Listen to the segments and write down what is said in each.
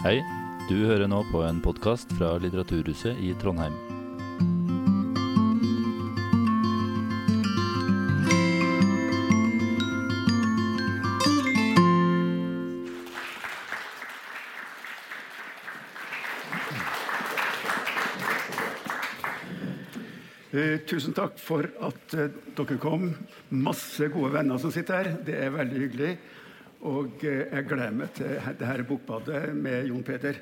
Hei, du hører nå på en podkast fra Litteraturhuset i Trondheim. Eh, tusen takk for at eh, dere kom. Masse gode venner som sitter her. Det er veldig hyggelig. Og eh, jeg gleder meg til dette bokbadet med Jon Peder.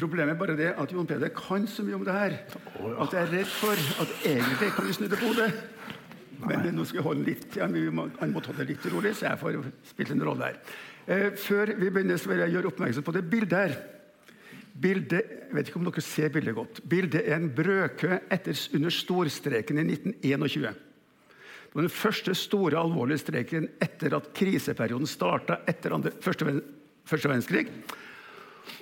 Problemet er bare det at Jon Peder kan så mye om det her at jeg er redd for at egentlig kan vi snu det på hodet. Men nå skal jeg holde litt, han må, han må ta det litt rolig, så jeg får spilt en rolle her. Eh, før vi begynner, så vil jeg gjøre oppmerksom på det bildet her. Bildet, jeg vet ikke om dere ser bildet godt. Bildet er en brødkø etter, under storstreken i 1921. Den første store, alvorlige streken etter at kriseperioden starta etter andre, første, første verdenskrig.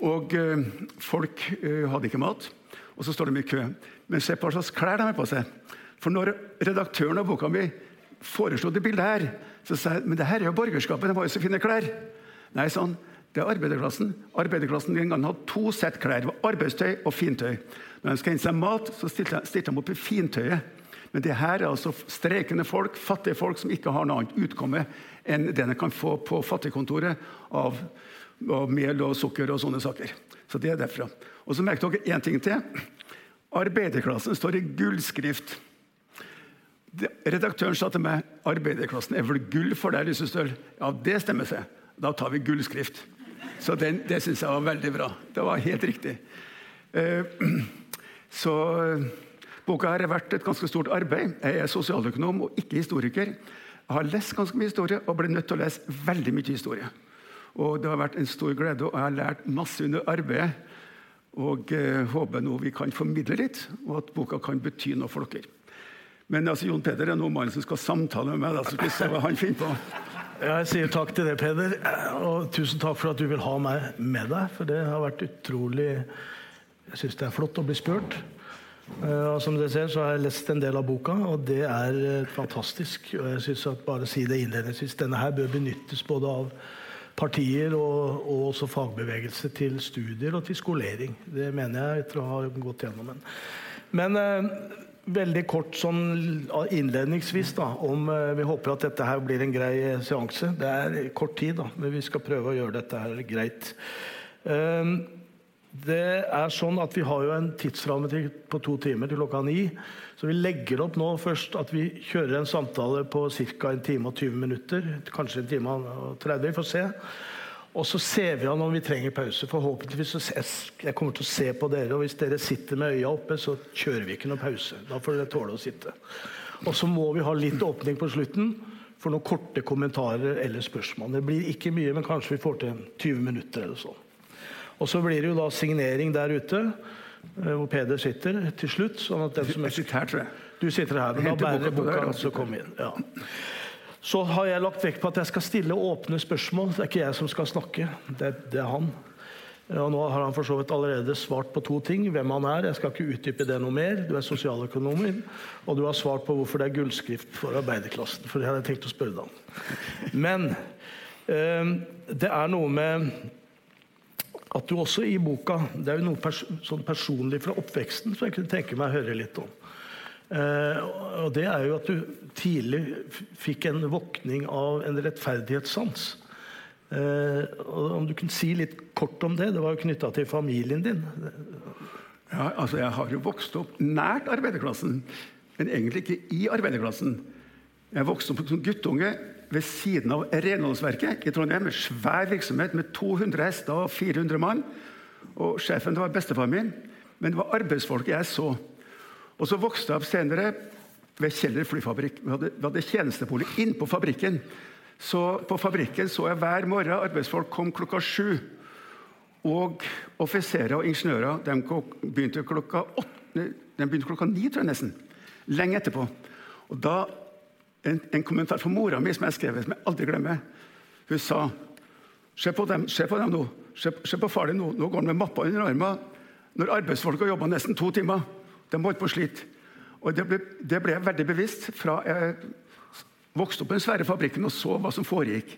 Og eh, folk eh, hadde ikke mat, og så står de i kø. Men se på hva slags klær de har på seg. For når redaktøren av boka mi foreslo det bildet her, så sa jeg men det her er jo borgerskapet, de har jo så fine klær. Nei, sånn, det er arbeiderklassen. Arbeiderklassen den gangen hadde to sett klær. Det var arbeidstøy og fintøy. Når de skal hente seg mat, så stilte de opp i fintøyet. Men det her er altså strekende folk, fattige folk som ikke har noe annet utkomme enn det de kan få på fattigkontoret av, av mel og sukker og sånne saker. Så det er derfra. Og så merker dere én ting til. Arbeiderklassen står i gullskrift. Redaktøren sa til meg arbeiderklassen er vel gull for deg, Lysestøl? Ja, det stemmer seg. Da tar vi gullskrift. Så den, det syns jeg var veldig bra. Det var helt riktig. Eh, så boka her har vært et ganske stort arbeid. Jeg er sosialøkonom og ikke historiker. Jeg har lest ganske mye historie og ble nødt til å lese veldig mye historie. Og Det har vært en stor glede, og jeg har lært masse under arbeidet. Og eh, håper nå vi kan formidle litt, og at boka kan bety noe for dere. Men altså, Jon Peder er nå mannen som skal samtale med meg. Da, så skal vi se hva han finner på. Jeg sier takk til deg, Peder. Og tusen takk for at du vil ha meg med deg. For det har vært utrolig Jeg syns det er flott å bli spurt. Eh, Og som dere ser, så har jeg lest en del av boka, og det er eh, fantastisk. Og jeg synes at bare si det innledningsvis, denne her bør benyttes både av partier og, og også fagbevegelse til studier og til skolering. Det mener jeg etter å ha gått gjennom den. Men eh, veldig kort sånn innledningsvis da, om eh, vi håper at dette her blir en grei eh, seanse. Det er kort tid, da, men vi skal prøve å gjøre dette her greit. Eh, det er sånn at Vi har jo en tidsramme på to timer til klokka ni. Så vi legger opp nå først at vi kjører en samtale på ca. en time og 20 minutter. Kanskje en time og 30. Vi får se. Og så ser vi an om vi trenger pause. Forhåpentligvis så Jeg kommer til å se på dere, og hvis dere sitter med øya oppe, så kjører vi ikke noe pause. Da får dere tåle å sitte. Og så må vi ha litt åpning på slutten for noen korte kommentarer eller spørsmål. Det blir ikke mye, men kanskje vi får til 20 minutter eller sånn. Og så blir det jo da signering der ute, eh, hvor Peder sitter, til slutt. sånn at den som Jeg sitter her, tror jeg. du sitter her, men da bærer boka på boka døra. kom inn. Ja. Så har jeg lagt vekt på at jeg skal stille åpne spørsmål. Det er ikke jeg som skal snakke, det, det er han. Og nå har han for så vidt allerede svart på to ting. Hvem han er. Jeg skal ikke utdype det noe mer. Du er sosialøkonomer. Og du har svart på hvorfor det er gullskrift for arbeiderklassen. For det hadde jeg tenkt å spørre deg om. Men eh, det er noe med at du også i boka Det er jo noe pers sånn personlig fra oppveksten som jeg kunne tenke meg å høre litt om. Eh, og det er jo at du tidlig fikk en våkning av en rettferdighetssans. Eh, om du kunne si litt kort om det? Det var jo knytta til familien din. Ja, altså Jeg har jo vokst opp nært arbeiderklassen, men egentlig ikke i arbeiderklassen. Jeg vokste opp som guttunge ved siden av renholdsverket i Trondheim. Med svær virksomhet med 200 hester og 400 mann. Og Sjefen det var bestefaren min, men det var arbeidsfolket jeg så. Og Så vokste jeg opp senere ved Kjeller flyfabrikk. Vi hadde, vi hadde tjenestebolig innpå fabrikken. Så På fabrikken så jeg hver morgen arbeidsfolk kom klokka sju. Og offiserer og ingeniører de begynte klokka åtte, de begynte klokka ni, tror jeg nesten. Lenge etterpå. Og da, En, en kommentar fra mora mi som jeg skrev, som jeg aldri glemmer. Hun sa Se på dem, se på dem nå. Se, se på far din nå. Nå går han med mappa under armen. Når arbeidsfolk har jobba nesten to timer. De holdt på å slite. Og det ble, det ble jeg veldig bevisst fra jeg vokste opp i den svære fabrikken og så hva som foregikk.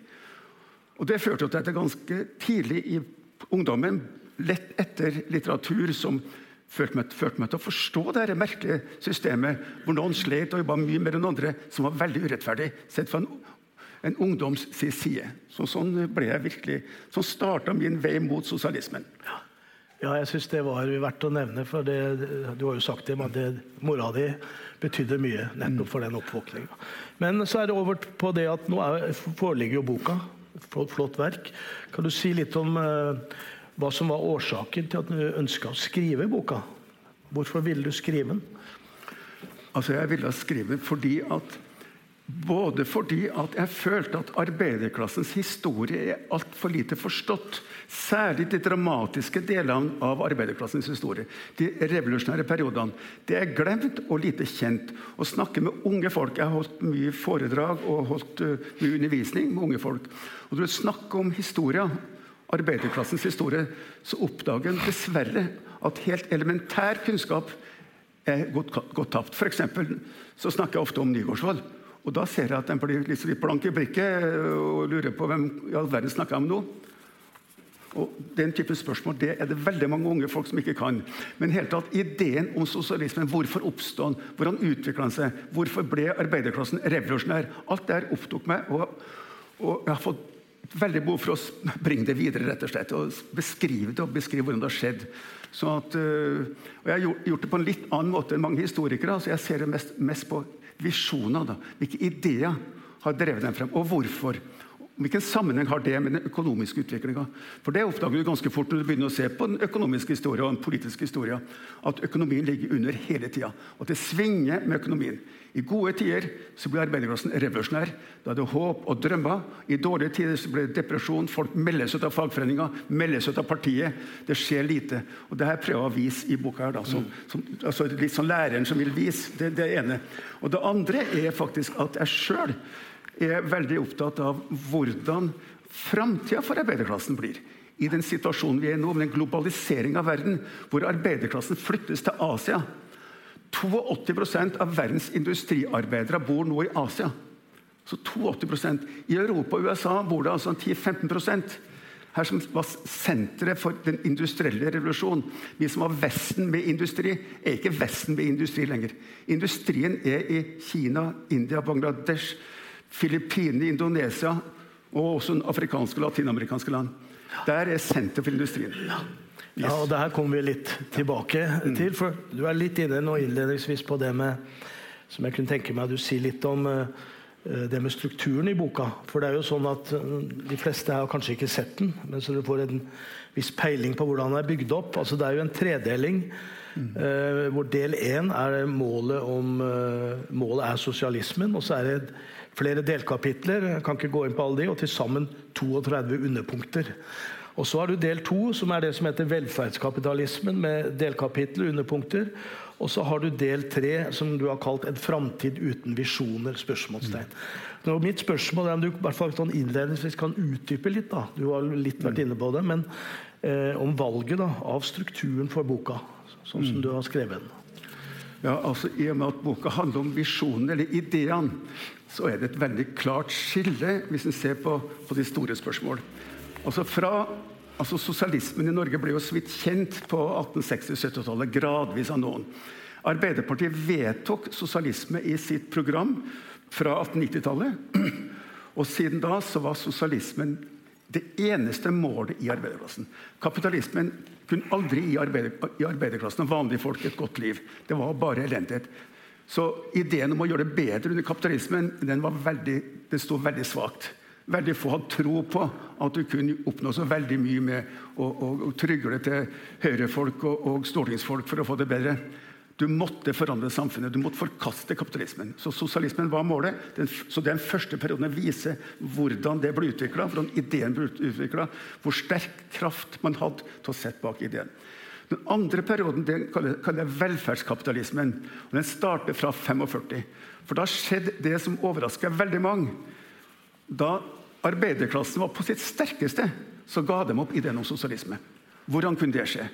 Og Det førte til at jeg ganske tidlig i ungdommen lett etter litteratur som førte meg, førte meg til å forstå det merkelige systemet hvor noen slet og jobba mye mer enn andre, som var veldig urettferdig sett fra en, en ungdoms side. Så sånn ble jeg virkelig, sånn starta min vei mot sosialismen. Ja. Ja, jeg syns det var verdt å nevne, for det, du har jo sagt det, men det, mora di betydde mye nettopp for den oppvåkninga. Men så er det over på det at nå er, foreligger jo boka. Flott, flott, verk. Kan du si litt om uh, hva som var årsaken til at du ønska å skrive boka? Hvorfor ville du skrive den? Altså, Jeg ville skrive den fordi at både fordi at jeg følte at arbeiderklassens historie er altfor lite forstått. Særlig de dramatiske delene av arbeiderklassens historie. De revolusjonære periodene. Det er glemt og lite kjent. Å snakke med unge folk Jeg har holdt mye foredrag og holdt uh, mye undervisning med unge folk. Og Når du snakker om historia, arbeiderklassens historie, så oppdager en dessverre at helt elementær kunnskap er gått, tapt. For eksempel, så snakker jeg ofte om Nygaardsvold. Og Da ser jeg at den blir litt blank i blikket og lurer på hvem i all verden snakker jeg om nå. Og Den type spørsmål det er det veldig mange unge folk som ikke kan. Men helt tatt, ideen om sosialismen, hvorfor oppstod den? Hvordan utvikla den seg? Hvorfor ble arbeiderklassen revolusjonær? Alt det opptok meg. Og, og, jeg har fått veldig behov for å bringe det videre rett og slett, og beskrive det og beskrive hvordan det har skjedd. Så at, øh, og Jeg har gjort, det på en litt annen måte enn mange historikere. så Jeg ser det mest, mest på visjoner. Da. Hvilke ideer har drevet dem frem, og hvorfor? Hvilken sammenheng har det med den økonomiske utviklinga? Det oppdager du ganske fort når du begynner å se på den økonomiske historien og den politiske historien, at økonomien ligger under hele tida. At det svinger med økonomien. I gode tider så blir arbeiderklassen revolusjonær. Da er det håp og drømmer. I dårlige tider så blir det depresjon. Folk melder seg ut av fagforeninga, melder seg ut av partiet. Det skjer lite. Og det her prøver jeg å vise i boka. her da, som, som, altså Litt sånn læreren som vil vise. Det, det ene. Og det andre er faktisk at jeg sjøl er veldig opptatt av hvordan framtida for arbeiderklassen blir. I den situasjonen vi er i nå, med en globalisering av verden, hvor arbeiderklassen flyttes til Asia. 82% av verdens industriarbeidere bor nå i Asia. Så 82% I Europa og USA bor det altså 10-15% her som var senteret for den industrielle revolusjonen. Vi som var Vesten med industri, er ikke Vesten med industri lenger. Industrien er i Kina, India, Bangladesh, Filippinene, Indonesia og også afrikanske og latinamerikanske land. Der er senter for industrien. Yes. Ja, og Det her kommer vi litt tilbake mm. til. for Du er litt inne nå innledningsvis på det med som jeg kunne tenke meg at du sier litt om uh, det med strukturen i boka. For det er jo sånn at uh, De fleste har kanskje ikke sett den, men så du får en viss peiling på hvordan den er bygd opp. Altså Det er jo en tredeling. Mm. Uh, hvor del én er målet om Målet er sosialismen, og så er det flere delkapitler. Jeg kan ikke gå inn på alle de, og til sammen 32 underpunkter. Og Så har du del to, som er det som heter velferdskapitalismen, med delkapitler, underpunkter. Og så har du del tre, som du har kalt 'En framtid uten visjoner?' spørsmålstegn. Nå, mitt spørsmål er om du i hvert fall sånn innledningsvis kan utdype litt. da, Du har litt vært inne på det. Men eh, om valget da, av strukturen for boka, sånn som mm. du har skrevet den. Ja, altså I og med at boka handler om visjonen, eller ideene, så er det et veldig klart skille hvis en ser på, på, de store spørsmål. Altså fra, altså Sosialismen i Norge ble jo så vidt kjent på 1860-70-tallet, gradvis av noen. Arbeiderpartiet vedtok sosialisme i sitt program fra 1890-tallet. Og siden da så var sosialismen det eneste målet i arbeiderklassen. Kapitalismen kunne aldri gi arbeider, i arbeiderklassen og vanlige folk et godt liv. Det var bare elendighet. Så ideen om å gjøre det bedre under kapitalismen den, var veldig, den sto veldig svakt. Veldig få hadde tro på at du kunne oppnå så veldig mye med å, å, å trygle til høyrefolk og, og stortingsfolk for å få det bedre. Du måtte forandre samfunnet, du måtte forkaste kapitalismen. Så sosialismen var målet. Den, så den første perioden viser hvordan det ble utvikla, hvordan ideen ble utvikla, hvor sterk kraft man hadde til å sette bak ideen. Den andre perioden den kaller jeg velferdskapitalismen. og Den starter fra 45. For da skjedde det som overraska veldig mange. Da arbeiderklassen var på sitt sterkeste, så ga de opp ideen om sosialisme. Hvordan kunne det skje?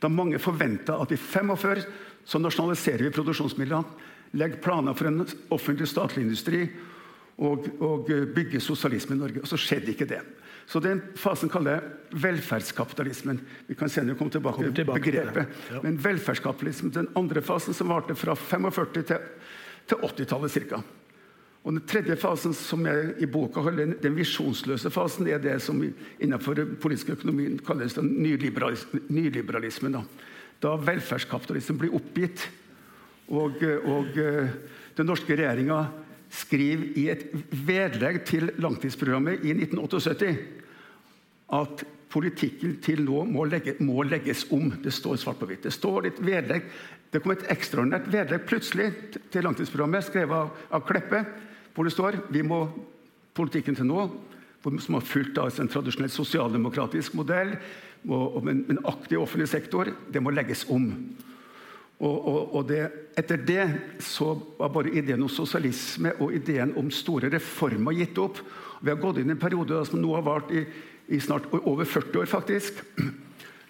Da mange forventa at i 45 så nasjonaliserer vi produksjonsmidlene, legger planer for en offentlig statlig industri og, og bygger sosialisme i Norge. Og så skjedde ikke det. Så den fasen kaller jeg velferdskapitalismen. Vi kan senere komme tilbake til begrepet. Ja. Men velferdskapitalismen, den andre fasen som varte fra 45 til, til 80-tallet ca. Og Den tredje fasen som jeg i boka holder, den visjonsløse fasen, er det som innenfor politisk økonomi kalles den nyliberalismen. Da, da velferdskapitalismen blir oppgitt. Og, og eh, den norske regjeringa skriver i et vedlegg til langtidsprogrammet i 1978 at politikken til nå må, legge, må, legges om. Det står svart på hvitt. Det står et vedlegg. Det kom et ekstraordinært vedlegg plutselig til langtidsprogrammet, skrevet av, av Kleppe, hvor det står vi må politikken til nå, som har fulgt av en tradisjonell sosialdemokratisk modell, og en aktiv offentlig sektor, det må legges om. Og, og, og det, etter det så var bare ideen om sosialisme og ideen om store reformer gitt opp. Vi har gått inn i en periode som nå har vart i, i snart over 40 år, faktisk.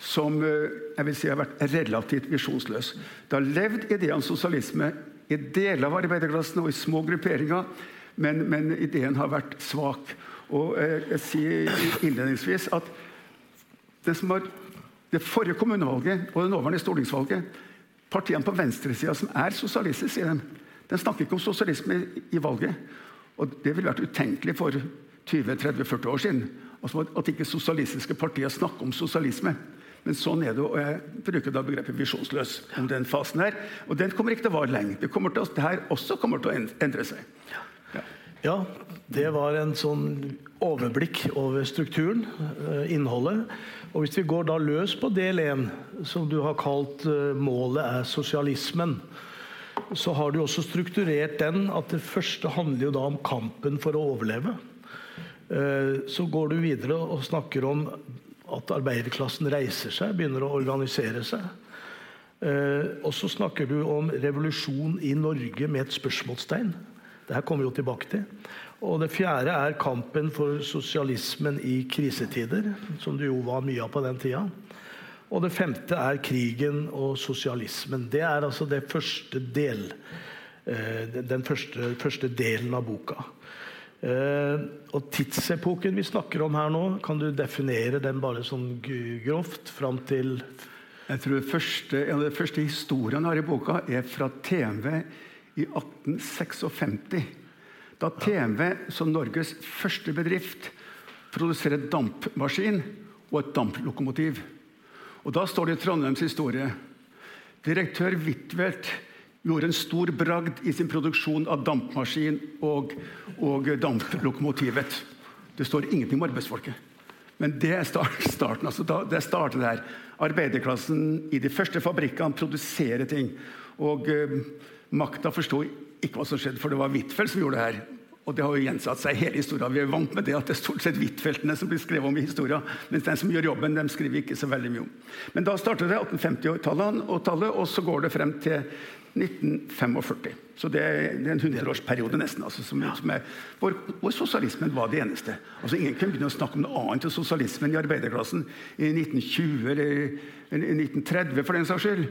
Som eh, jeg vil si har vært relativt visjonsløs. Det har levd ideen om sosialisme i deler av arbeiderklassen og i små grupperinger, men, men ideen har vært svak. Og eh, jeg sier innledningsvis at det, var det forrige kommunevalget og det nåværende stortingsvalget partiene på venstresida som er sosialistiske, sier de. De snakker ikke om sosialisme i valget. Og Det ville vært utenkelig for 20-30-40 år siden. Altså At ikke sosialistiske partier snakker om sosialisme. Men sånn er det, og jeg bruker da begrepet visjonsløs om den fasen her. Og den kommer ikke til å vare lenge. Det, kommer til, det her også kommer til å endre seg. Ja. ja, det var en sånn overblikk over strukturen, eh, innholdet. Og Hvis vi går da løs på del 1, som du har kalt uh, 'målet er sosialismen', så har du også strukturert den at det første handler jo da om kampen for å overleve. Uh, så går du videre og snakker om at arbeiderklassen reiser seg, begynner å organisere seg. Eh, og så snakker du om revolusjon i Norge med et spørsmålstegn. Det her kommer vi jo tilbake til. Og det fjerde er kampen for sosialismen i krisetider, som det jo var mye av på den tida. Og det femte er krigen og sosialismen. Det er altså det første del, eh, den første, første delen av boka. Eh, og tidsepoken vi snakker om her nå, kan du definere den bare sånn grovt fram til Jeg tror første, ja, første historien her i boka er fra TMV i 1856. Da TMV som Norges første bedrift produserer dampmaskin og et damplokomotiv. Og Da står det i Trondheims historie. Direktør Huitfeldt gjorde en stor bragd i sin produksjon av dampmaskin og, og damplokomotivet. Det står ingenting om arbeidsfolket. Men det er starten. Altså det starter der. Arbeiderklassen i de første fabrikkene produserer ting. Og eh, makta forsto ikke hva som skjedde, for det var Huitfeldt som gjorde det her. Og det har jo gjensatt seg hele historien. Vi er vant med det at det er stort sett Huitfeldtene som blir skrevet om i historien, mens den som gjør jobben, dem skriver ikke så veldig mye om. Men da starter det 1850-tallet, og så går det frem til 1945. Så det er en hundreårsperiode nesten, altså, som, som er, hvor, hvor, sosialismen var det eneste. Altså Ingen kunne begynne å snakke om noe annet enn sosialismen i arbeiderklassen i 1920 eller, eller 1930, for den saks skyld.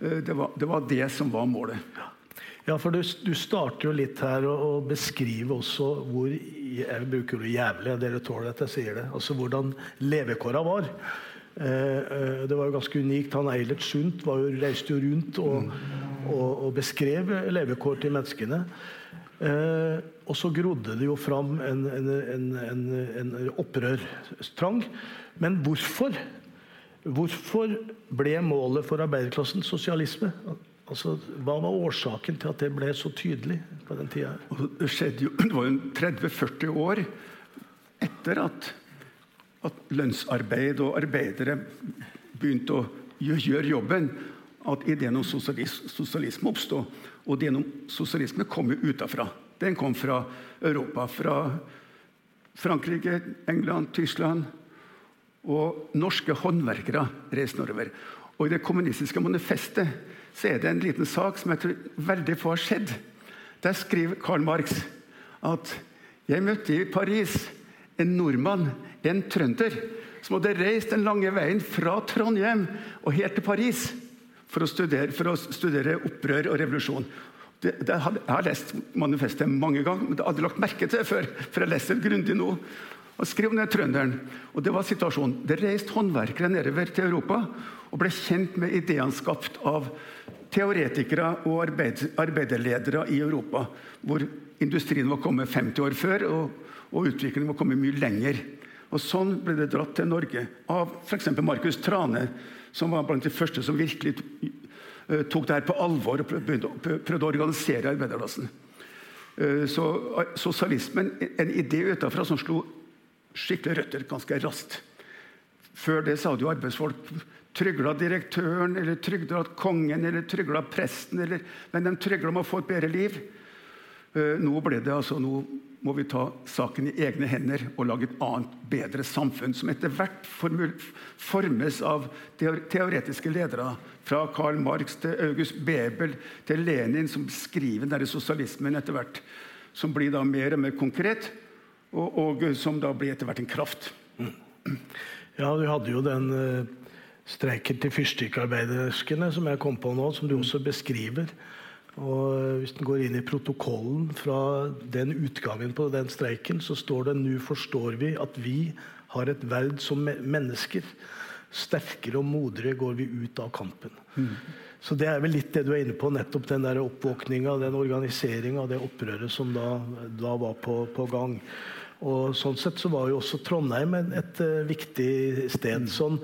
Eh, det var, det var det som var målet. Ja, for du, du, starter jo litt her og, og beskriver også hvor Jeg bruker det jævlig, dere tåler at jeg sier det. Altså hvordan levekåra var. Eh, eh, det var jo ganske unikt. Han Eilert Sundt jo, reiste jo rundt og, og, og, beskrev levekår til menneskene. Eh, og så grodde det jo fram en, en, en, en opprørstrang. Men hvorfor? Hvorfor ble målet for arbeiderklassen sosialisme? Altså, hva var årsaken til at det ble så tydelig på den tida? Det jo, det var jo 30-40 år etter at, at, lønnsarbeid og arbeidere begynte å gjøre jobben, at ideen om sosialisme, oppstod. Og ideen om sosialisme kom jo utafra. Den kom fra Europa. Fra Frankrike, England, Tyskland. Og norske håndverkere reiste nordover. Og i det kommunistiske manifestet så er det en liten sak som jeg tror veldig få har sett. Der skriver Karl Marx at jeg møtte i Paris en nordmann, en trønder, som hadde reist den lange veien fra Trondheim og helt til Paris for å studere, for å studere opprør og revolusjon. det, det, jeg har lest manifestet mange ganger, men jeg hadde lagt merke til det før. For jeg leser det grundig nå. Og skrev ned trønderen. Og det var situasjonen. Det reiste håndverkere nedover til Europa og ble kjent med ideene skapt av teoretikere og arbeid, arbeiderledere i Europa. Hvor industrien var kommet 50 år før, og, og utviklingen var kommet mye lenger. Og Sånn ble det dratt til Norge av f.eks. Markus Trane, som var blant de første som virkelig Eh, tok det her på alvor og prøvde, å organisere arbeiderklassen. Eh, så eh, sosialismen, en idé utenfra som slo skikkelig røtter ganske raskt. Før det sa det jo arbeidsfolk trygla direktøren, eller trygla kongen eller trygla presten. Eller, men de trygla om å få et bedre liv. Nå ble det altså noe må vi ta saken i egne hender og lage et annet, bedre samfunn, som etter hvert formes av teoretiske ledere. Fra Karl Marx til August Bebel til Lenin, som skriver denne sosialismen etter hvert. Som blir da mer og mer konkret, og, og som da blir etter hvert en kraft. Ja, du hadde jo den uh, streiken til fyrstikkarbeiderskene som jeg kom på nå, som du også beskriver. Og Hvis en går inn i protokollen fra den utgangen på den streiken, så står det nå forstår vi at vi har et verd som mennesker. Sterkere og modigere går vi ut av kampen. Mm. Så Det er vel litt det du er inne på, nettopp den der oppvåkninga, den organiseringa, det opprøret som da, da var på, på, gang. Og Sånn sett så var jo også Trondheim et, et, uh, viktig sted. Sånn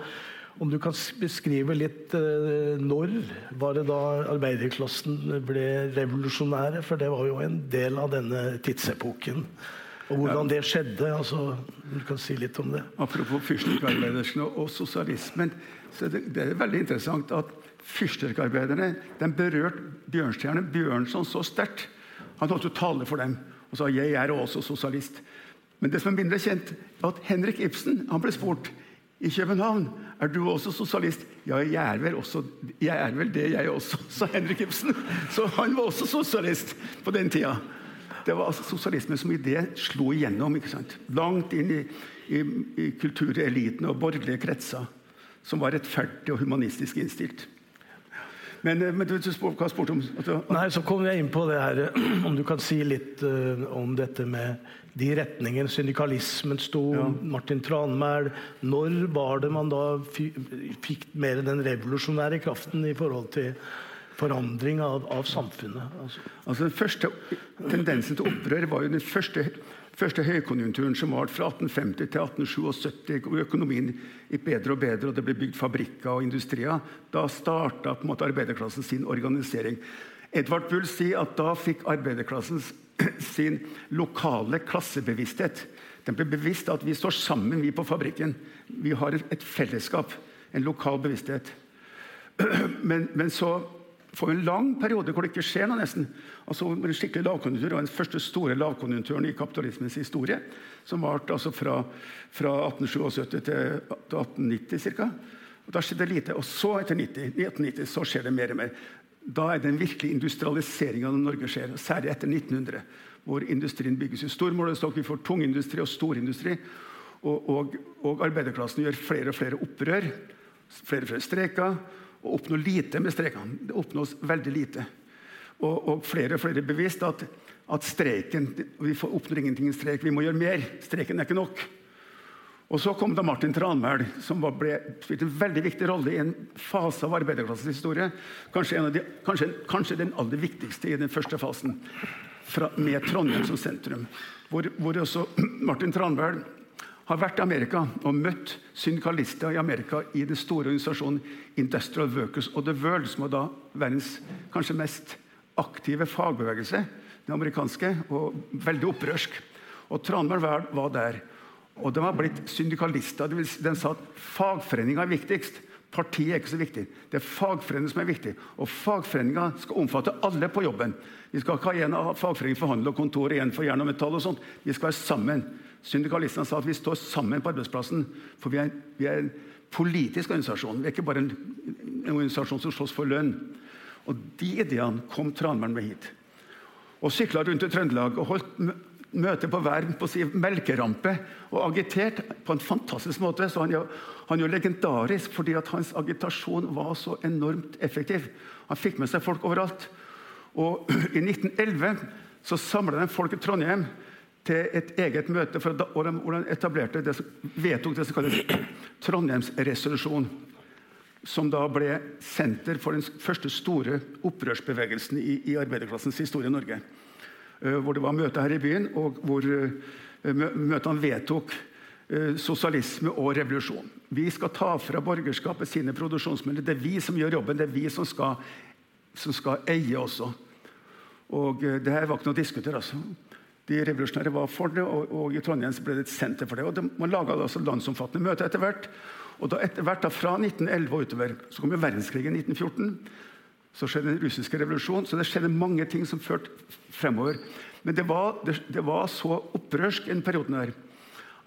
om du kan beskrive litt eh, når var det da arbeiderklassen ble revolusjonære? For det var jo en del av denne tidsepoken. Og hvordan det skjedde. altså, du kan si litt om det. Apropos fyrstikkarbeiderskene og sosialismen. så det, det, er veldig interessant at Fyrstikkarbeiderne den berørte Bjørnstjerne Bjørnson så sterkt. Han holdt jo tale for dem og sa 'jeg er også sosialist'. Men det som er mindre kjent, er at Henrik Ibsen han ble spurt i København. Er du også sosialist? Ja, jeg er vel, også, jeg er vel det, jeg også, sa Henrik Ibsen. Så han var også sosialist på den tida. Det var altså sosialismen som idé slo igjennom ikke sant? langt inn i, i, i kultureliten og borgerlige kretser, som var rettferdig og humanistisk innstilt. Men, eh, men du, du spør, hva spurte om? Nei, Så kom jeg inn på det her, om du kan si litt uh, om dette med de retninger syndikalismen sto, ja. Martin Tranmæl Når var det man da fikk mer den revolusjonære kraften i forhold til forandring av, av samfunnet? Altså. altså Den første tendensen til opprør var jo den første, første høykonjunkturen som varte fra 1850 til 1877. hvor Økonomien gikk bedre og bedre, og det ble bygd fabrikker og industrier. Da starta arbeiderklassen sin organisering. Edvard Bull sier at da fikk arbeiderklassen sin lokale klassebevissthet. Den ble bevisst at vi står sammen vi på fabrikken. Vi har et fellesskap, en lokal bevissthet. Men, men så får vi en lang periode hvor det ikke skjer noe. nesten. Altså En skikkelig lavkonjunktur, og den første store lavkonjunkturen i kapitalismens historie. Som varte altså fra, fra 1877 til 1890 ca. Da skjedde det lite. Og så, etter 90, 1990, så skjer det mer og mer. Da er den virkelige industrialiseringa av Norge skjer, særlig etter 1900. Hvor industrien bygges i stor målestokk. Vi får tungindustri og storindustri. Og, og, og, arbeiderklassen gjør flere og flere opprør, flere og flere streker, og oppnår lite med streikene. Det oppnås veldig lite. Og, og flere og flere bevisst at, at streiken Vi oppnår ingenting i streik, vi må gjøre mer. Streiken er ikke nok. Og Så kom da Martin Tranmæl, som ble, spilte en veldig viktig rolle i en fase av arbeiderklassens historie. Kanskje, de, kanskje, kanskje, den aller viktigste i den første fasen, fra, med Trondheim som sentrum. Hvor, hvor også Martin Tranmæl har vært i Amerika og møtt syndikalister i Amerika i den store organisasjonen Industrial Workers of the World, som var da verdens kanskje mest aktive fagbevegelse, den amerikanske, og veldig opprørsk. Og Tranmæl var der. Og de har blitt syndikalister. De sa at fagforeninga er viktigst. Partiet er ikke så viktig. Det er fagforeninga som er viktig. Og fagforeninga skal omfatte alle på jobben. Vi skal ikke ha en av fagforeningen for handel og kontor igjen en for jern og metall. og sånt. Vi skal være sammen. Syndikalistene sa at vi står sammen på arbeidsplassen. For vi er, vi er en politisk organisasjon. Vi er ikke bare en, en organisasjon som slåss for lønn. Og de ideene kom Tranmæl med hit. Og sykla rundt i Trøndelag og holdt møte på hver på si, melkerampe og agitert på en fantastisk måte. Så han, han er jo legendarisk fordi at hans agitasjon var så enormt effektiv. Han fikk med seg folk overalt. Og I 1911 så samla de folk i Trondheim til et eget møte for og de etablerte det som, vedtok det som kalles Trondheimsresolusjon. Som da ble senter for den første store opprørsbevegelsen i, i arbeiderklassens historie i Norge. Uh, hvor det var møte her i byen, og hvor uh, møtene vedtok uh, sosialisme og revolusjon. Vi skal ta fra borgerskapet sine produksjonsmidler. Det er vi som gjør jobben. Det er vi som skal, som skal eie også. Og det her var ikke noe å diskutere. altså. De revolusjonære var for det, og, og, i Trondheim ble det et senter for det. og det, Man laga altså landsomfattende møter etter hvert. Og da etter hvert da, Fra 1911 og utover så kom jo verdenskrigen i 1914. Så skjedde den russiske revolusjonen. Så det skjedde mange ting som førte fremover. Men det var, det, det var så opprørsk en periode der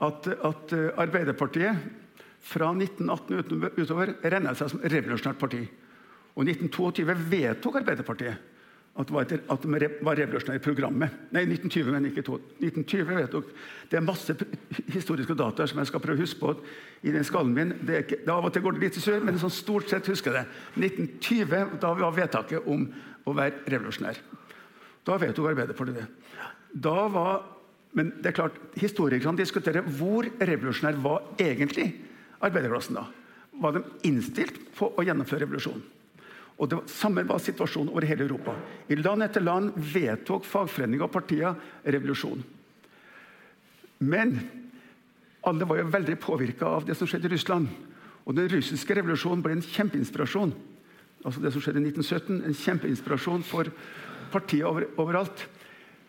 at, at eh, Arbeiderpartiet fra 1918 utover regna seg som revolusjonært parti. Og 1922 vedtok Arbeiderpartiet at det var, etter, at det var revolusjonære i programmet. Nei, 1920, men ikke to. 1920 vedtok Det er masse historiske data som jeg skal prøve å huske på i den skallen min. Det er ikke, det Av og til går det litt i sør, men sånn stort sett husker jeg det. 1920, Da var vedtaket om å være revolusjonær. Da vedtok Arbeiderpartiet det. Da var, men det er klart, Historikerne diskuterer hvor revolusjonær var egentlig arbeiderklassen da. Var de innstilt på å gjennomføre revolusjonen? Og det Samme var situasjonen over hele Europa. I land etter land vedtok fagforeninger og partier revolusjon. Men alle var jo veldig påvirka av det som skjedde i Russland. Og Den russiske revolusjonen ble en kjempeinspirasjon. Altså det som skjedde i 1917, En kjempeinspirasjon for partier over, overalt.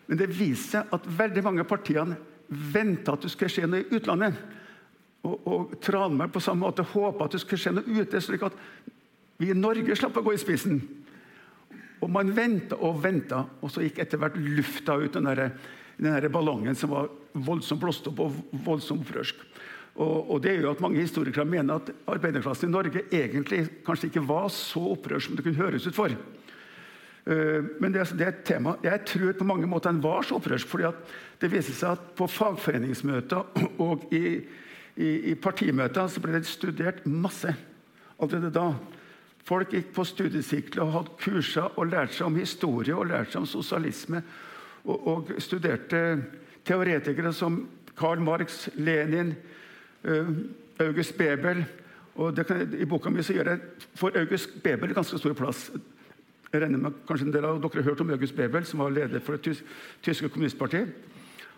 Men det viste seg at veldig mange av partiene venta at det skulle skje noe i utlandet. Og, og Tranmæl på samme måte håpa at det skulle skje noe ute. slik at vi i Norge slapp å gå i spissen. Og man venta og venta, og så gikk etter hvert lufta ut den, der, den der ballongen som var voldsomt blåst opp og voldsomt opprørsk. Og, og, det gjør at Mange historikere mener at arbeiderklassen i Norge egentlig kanskje ikke var så opprørsk som det kunne høres ut for. Uh, men det, det, er et tema. Jeg tror på mange måter den var så opprørsk. fordi det viser seg at på fagforeningsmøter og i, i, i partimøter så ble det studert masse allerede da. Folk gikk på studiesirkler og hadde kurser og lærte seg om historie og lærte seg om sosialisme. Og, og studerte teoretikere som Karl Marx, Lenin, uh, August Bebel. Og kan, I boka mi så gjør jeg for August Bebel ganske stor plass. Jeg regner med kanskje en del av dere har hørt om August Bebel, som var leder for det tyske kommunistpartiet.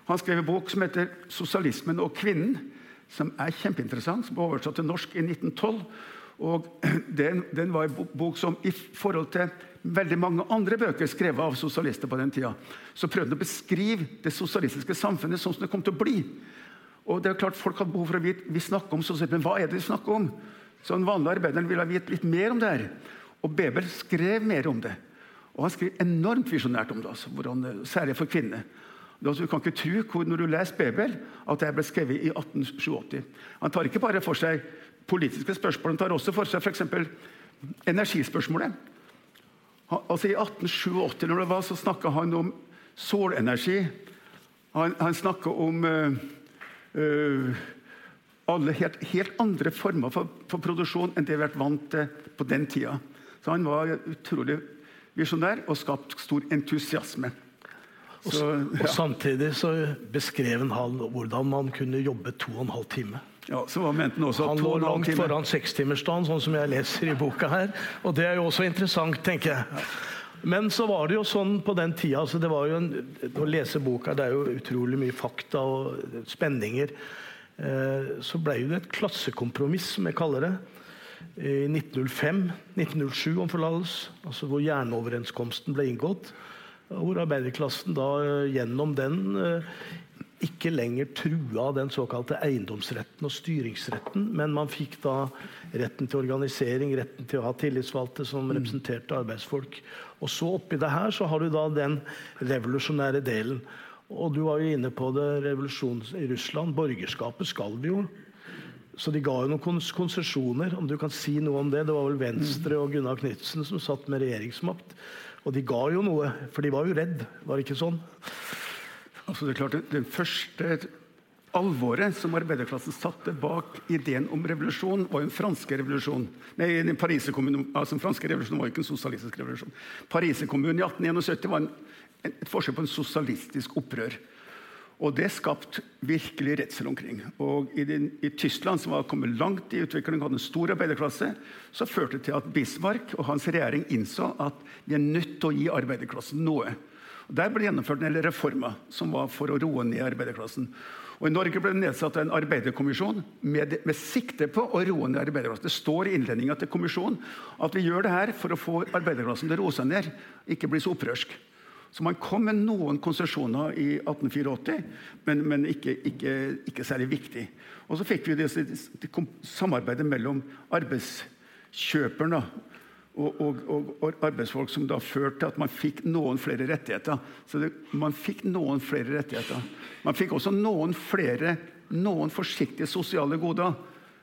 Han skrev en bok som heter 'Sosialismen og kvinnen', som er kjempeinteressant. som ble oversatt til norsk i 1912. Og den, den, var en bok som i forhold til veldig mange andre bøker skrevet av sosialister på den tida, så prøvde han å beskrive det sosialistiske samfunnet sånn som det kom til å bli. Og det er klart Folk hadde behov for å vite vi snakker om sosialisme, men hva er det vi snakker om? Så Den vanlige arbeideren ville vite litt mer om det her. Og Bebel skrev mer om det. Og han skrev enormt visjonært om det, altså, hvordan, særlig for kvinner. Du kan ikke tro når du leser Bebel, at det ble skrevet i 1887. Han tar ikke bare for seg politiske spørsmålene tar også for seg f.eks. energispørsmålet. Altså I 1887 når det var, så snakka han om solenergi. Han, han snakka om uh, uh, alle helt, helt, andre former for, for, produksjon enn det vi har vært vant til på den tida. Så han var utrolig visjonær og skapte stor entusiasme. Så, ja. og, Samtidig så beskrev han hvordan man kunne jobbe to og en halv time. Ja, så var menten også? Han lå langt foran sekstimersdagen, sånn som jeg leser i boka her. Og det er jo også interessant, tenker jeg. Men så var det jo sånn på den tida altså det var jo en, Å lese boka det er jo utrolig mye fakta og spenninger. Eh, så ble det et klassekompromiss, som jeg kaller det. I 1905, 1907 om forlatelse, altså hvor jernoverenskomsten ble inngått. Hvor arbeiderklassen da eh, gjennom den eh, ikke lenger trua den såkalte eiendomsretten og styringsretten, men man fikk da retten til organisering, retten til å ha tillitsvalgte som mm. representerte arbeidsfolk. Og så oppi det her så har du da den revolusjonære delen. Og du var jo inne på det, revolusjonen i Russland. Borgerskapet skal vi jo. Så de ga jo noen konsesjoner. Om du kan si noe om det? Det var vel Venstre og Gunnar Knutsen som satt med regjeringsmakt. Og de ga jo noe, for de var jo redd, var det ikke sånn? Altså det er klart, Den første alvoret som arbeiderklassen satte bak ideen om revolusjon, var den franske revolusjonen. Nei, den Pariserkommunen, altså den franske revolusjonen var ikke en sosialistisk revolusjon. Pariserkommunen i 1871 var en, et forsøk på en sosialistisk opprør. Og det skapte virkelig redsel omkring. Og i, den, i, Tyskland, som var kommet langt i utviklingen, hadde en stor arbeiderklasse, så førte det til at Bismarck og hans regjering innså at de er nødt til å gi arbeiderklassen noe. Der ble det gjennomført en del reformer som var for å roe ned arbeiderklassen. Og I Norge ble det nedsatt en arbeiderkommisjon med, med sikte på å roe ned arbeiderklassen. Det står i innledninga til kommisjonen at vi gjør det her for å få arbeiderklassen til å roe seg ned, ikke bli så opprørsk. Så man kom med noen konsesjoner i 1884, men, men ikke, ikke, ikke, særlig viktig. Og så fikk vi det, det samarbeidet mellom arbeidskjøperen og, og, og, og, arbeidsfolk som da førte til at man fikk noen flere rettigheter. Så det, man fikk noen flere rettigheter. Man fikk også noen flere, noen forsiktige sosiale goder.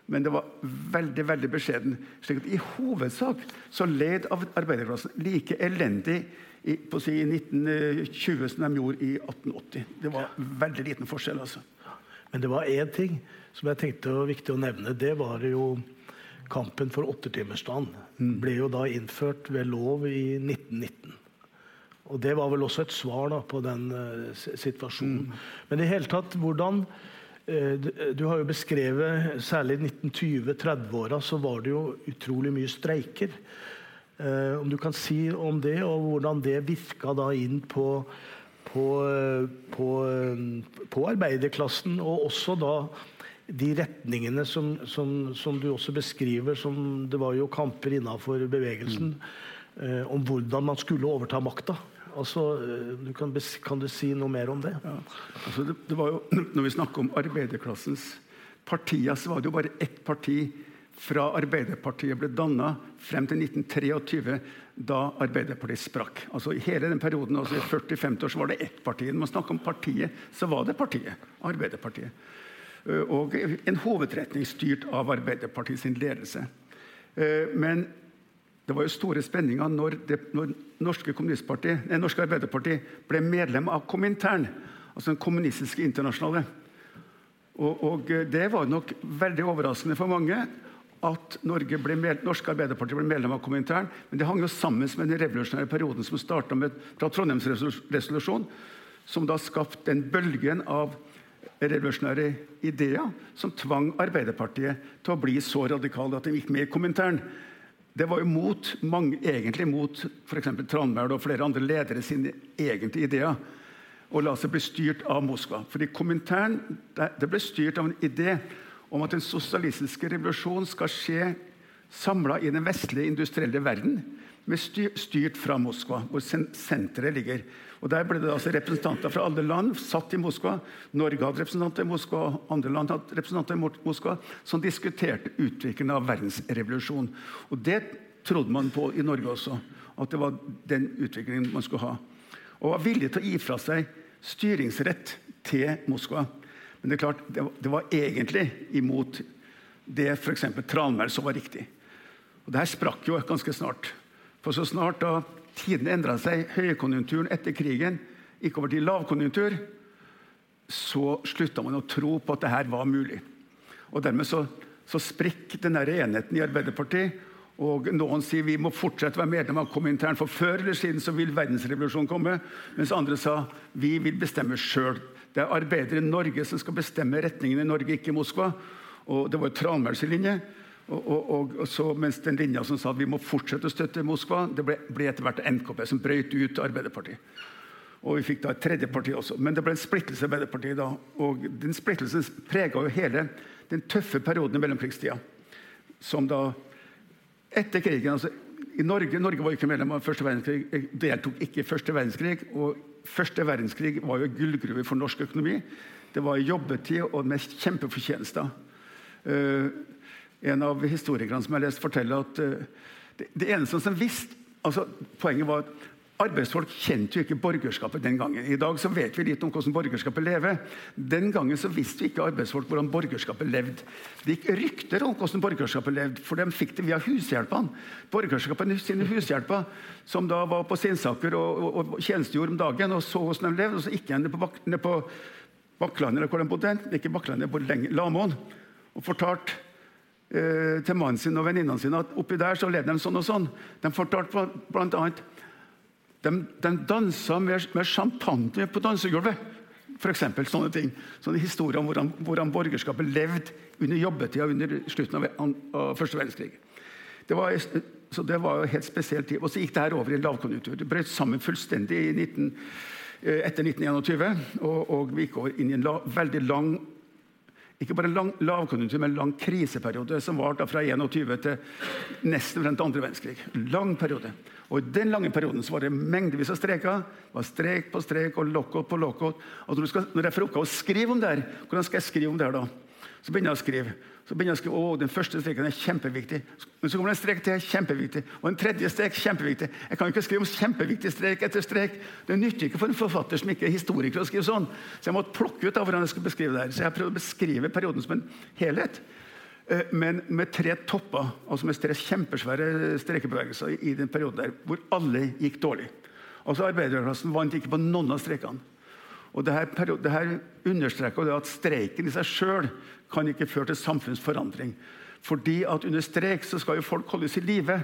Men det var veldig veldig beskjeden. slik at I hovedsak så led arbeiderklassen like elendig i, på si 1920 som de gjorde i 1880. Det var veldig liten forskjell. altså. Men det var én ting som jeg tenkte var viktig å nevne. Det var jo kampen for åttetimersdagen. Ble jo da innført ved lov i 1919. Og det var vel også et svar da, på den uh, situasjonen. Mm. Men i hele tatt, hvordan uh, du, du, har jo beskrevet Særlig i 1920-30-åra så var det jo utrolig mye streiker. Uh, om du kan si om det, og hvordan det virka da inn på, på, på, på arbeiderklassen, og også da de retningene som, som, som, du også beskriver som Det var jo kamper innafor bevegelsen mm. om hvordan man skulle overta makta. Altså, eh, du kan, kan, du si noe mer om det? Ja. Altså det, det jo, når vi snakker om arbeiderklassens partier, så var det jo bare ett parti fra Arbeiderpartiet ble danna frem til 1923, da Arbeiderpartiet sprakk. Altså I hele den perioden, altså i 40-50 år, så var det ett parti. Når man snakker om partiet, så var det partiet. Arbeiderpartiet. Eh, og en hovedretning styrt av Arbeiderpartiet sin ledelse. Eh, men det var jo store spenninger når, det, når Norske, Norske Arbeiderparti ble medlem av Komintern, altså den kommunistiske internasjonale. Og, og, det var nok veldig overraskende for mange at Norge ble med, Norsk Arbeiderparti ble medlem av Komintern. Men det hang jo sammen med den revolusjonære perioden som starta fra Trondheimsresolusjonen, som da skapte den bølgen av revolusjonære ideer som tvang Arbeiderpartiet til å bli så radikale at de gikk med i Komintern. Det var jo mot, mange, egentlig mot f.eks. Tranmæl og flere andre ledere sine egentlige ideer. Å la seg bli styrt av Moskva. Fordi Komintern det ble styrt av en idé om at den sosialistiske revolusjonen skal skje samla i den vestlige industrielle verden, med styrt fra Moskva, hvor senteret ligger. Og Der ble det altså representanter fra alle land satt i Moskva. Norge hadde representanter i Moskva, andre land hadde representanter i Moskva, som diskuterte utviklingen av verdensrevolusjonen. Og Det trodde man på i Norge også, at det var den utviklingen man skulle ha. Og var villig til å gi fra seg styringsrett til Moskva. Men det er klart, det var egentlig imot det f.eks. Tranmæl som var riktig. Og Det her sprakk jo ganske snart. For så snart da tiden endra seg, høykonjunkturen etter krigen gikk over til lavkonjunktur, så slutta man å tro på at dette var mulig. Og Dermed så, så denne enheten i Arbeiderpartiet. Og Noen sier vi må fortsette å være medlem av Komintern, for før eller siden så vil verdensrevolusjonen komme. Mens andre sa vi vil bestemme sjøl. Det er arbeidere i Norge som skal bestemme retningen i Norge, ikke i Moskva. Og Det var Tranmæls linje. Og, og, og, så, mens den linja som sa vi må fortsette å støtte Moskva, det ble, ble etter hvert NKP som brøt ut Arbeiderpartiet. Og vi fikk da et tredje parti også. Men det ble en splittelse i Arbeiderpartiet da. Og den splittelsen prega jo hele den tøffe perioden i mellomkrigstida. Som da Etter krigen altså, i Norge, Norge var ikke medlem av første verdenskrig, jeg deltok ikke i første verdenskrig. og Første verdenskrig var jo gullgruve for norsk økonomi. Det var jobbetid og med kjempefortjenester. Uh, en av historikerne som jeg har lest, forteller at uh, det, eneste som visste altså, Poenget var at Arbeidsfolk kjente jo ikke borgerskapet den gangen. I dag så vet vi litt om hvordan borgerskapet lever. Den gangen så visste ikke arbeidsfolk hvordan borgerskapet levde. Det gikk rykter om hvordan borgerskapet levde, for de fikk det via hushjelpene. Borgerskapet sine hushjelper, som da var på Sinsaker og, og, og tjenestegjorde om dagen og så hvordan de levde. og så gikk de ned på, ned på Bakklandet, eller hvor de bodde. Ikke Bakklandet, på Lamoen. Og fortalte eh, til mannen sin og venninnene sine at oppi der så levde de sånn og sånn. De fortalte annet de, de dansa med, med champagne på dansegulvet. For eksempel, sånne ting. Sånne historier om hvordan, hvordan borgerskapet levde under jobbetida under slutten av, av første verdenskrig. Det var, så det var jo helt spesiell tid. Og så gikk det her over i lavkonjunktur. Det brøt sammen fullstendig 19, eh, etter 1921. Og, og, vi gikk over inn i en la, veldig lang ikke bare lang lavkonjunktur, men lang kriseperiode som varte fra 21 til nesten frem til andre verdenskrig. Lang periode. Og I den lange perioden så var det mengdevis av streker. Det var Strek på strek og lockout på lockout. Og når jeg får oppgave å skrive om det her, hvordan skal jeg skrive om det her da? Så begynner jeg å skrive. Så begynner jeg å skrive, å, Den første streken er kjempeviktig. Men så kommer det en strek til. kjempeviktig. Og en tredje strek kjempeviktig. Jeg kan ikke skrive om kjempeviktig strek etter strek. Det nytter ikke for en forfatter som ikke er historiker å skrive sånn. Så jeg måtte plukke ut av hvordan jeg skulle beskrive det her. Så jeg prøvde å beskrive perioden som en helhet. Eh, men med tre topper, altså med tre kjempesvære strekebevegelser i den perioden der, hvor alle gikk dårlig. Altså Arbeiderklassen vant ikke på noen av strekene. Og det her, understreker at streiken i seg sjøl kan ikke føre til samfunnsforandring. Fordi at Under streik så skal jo folk holdes i live.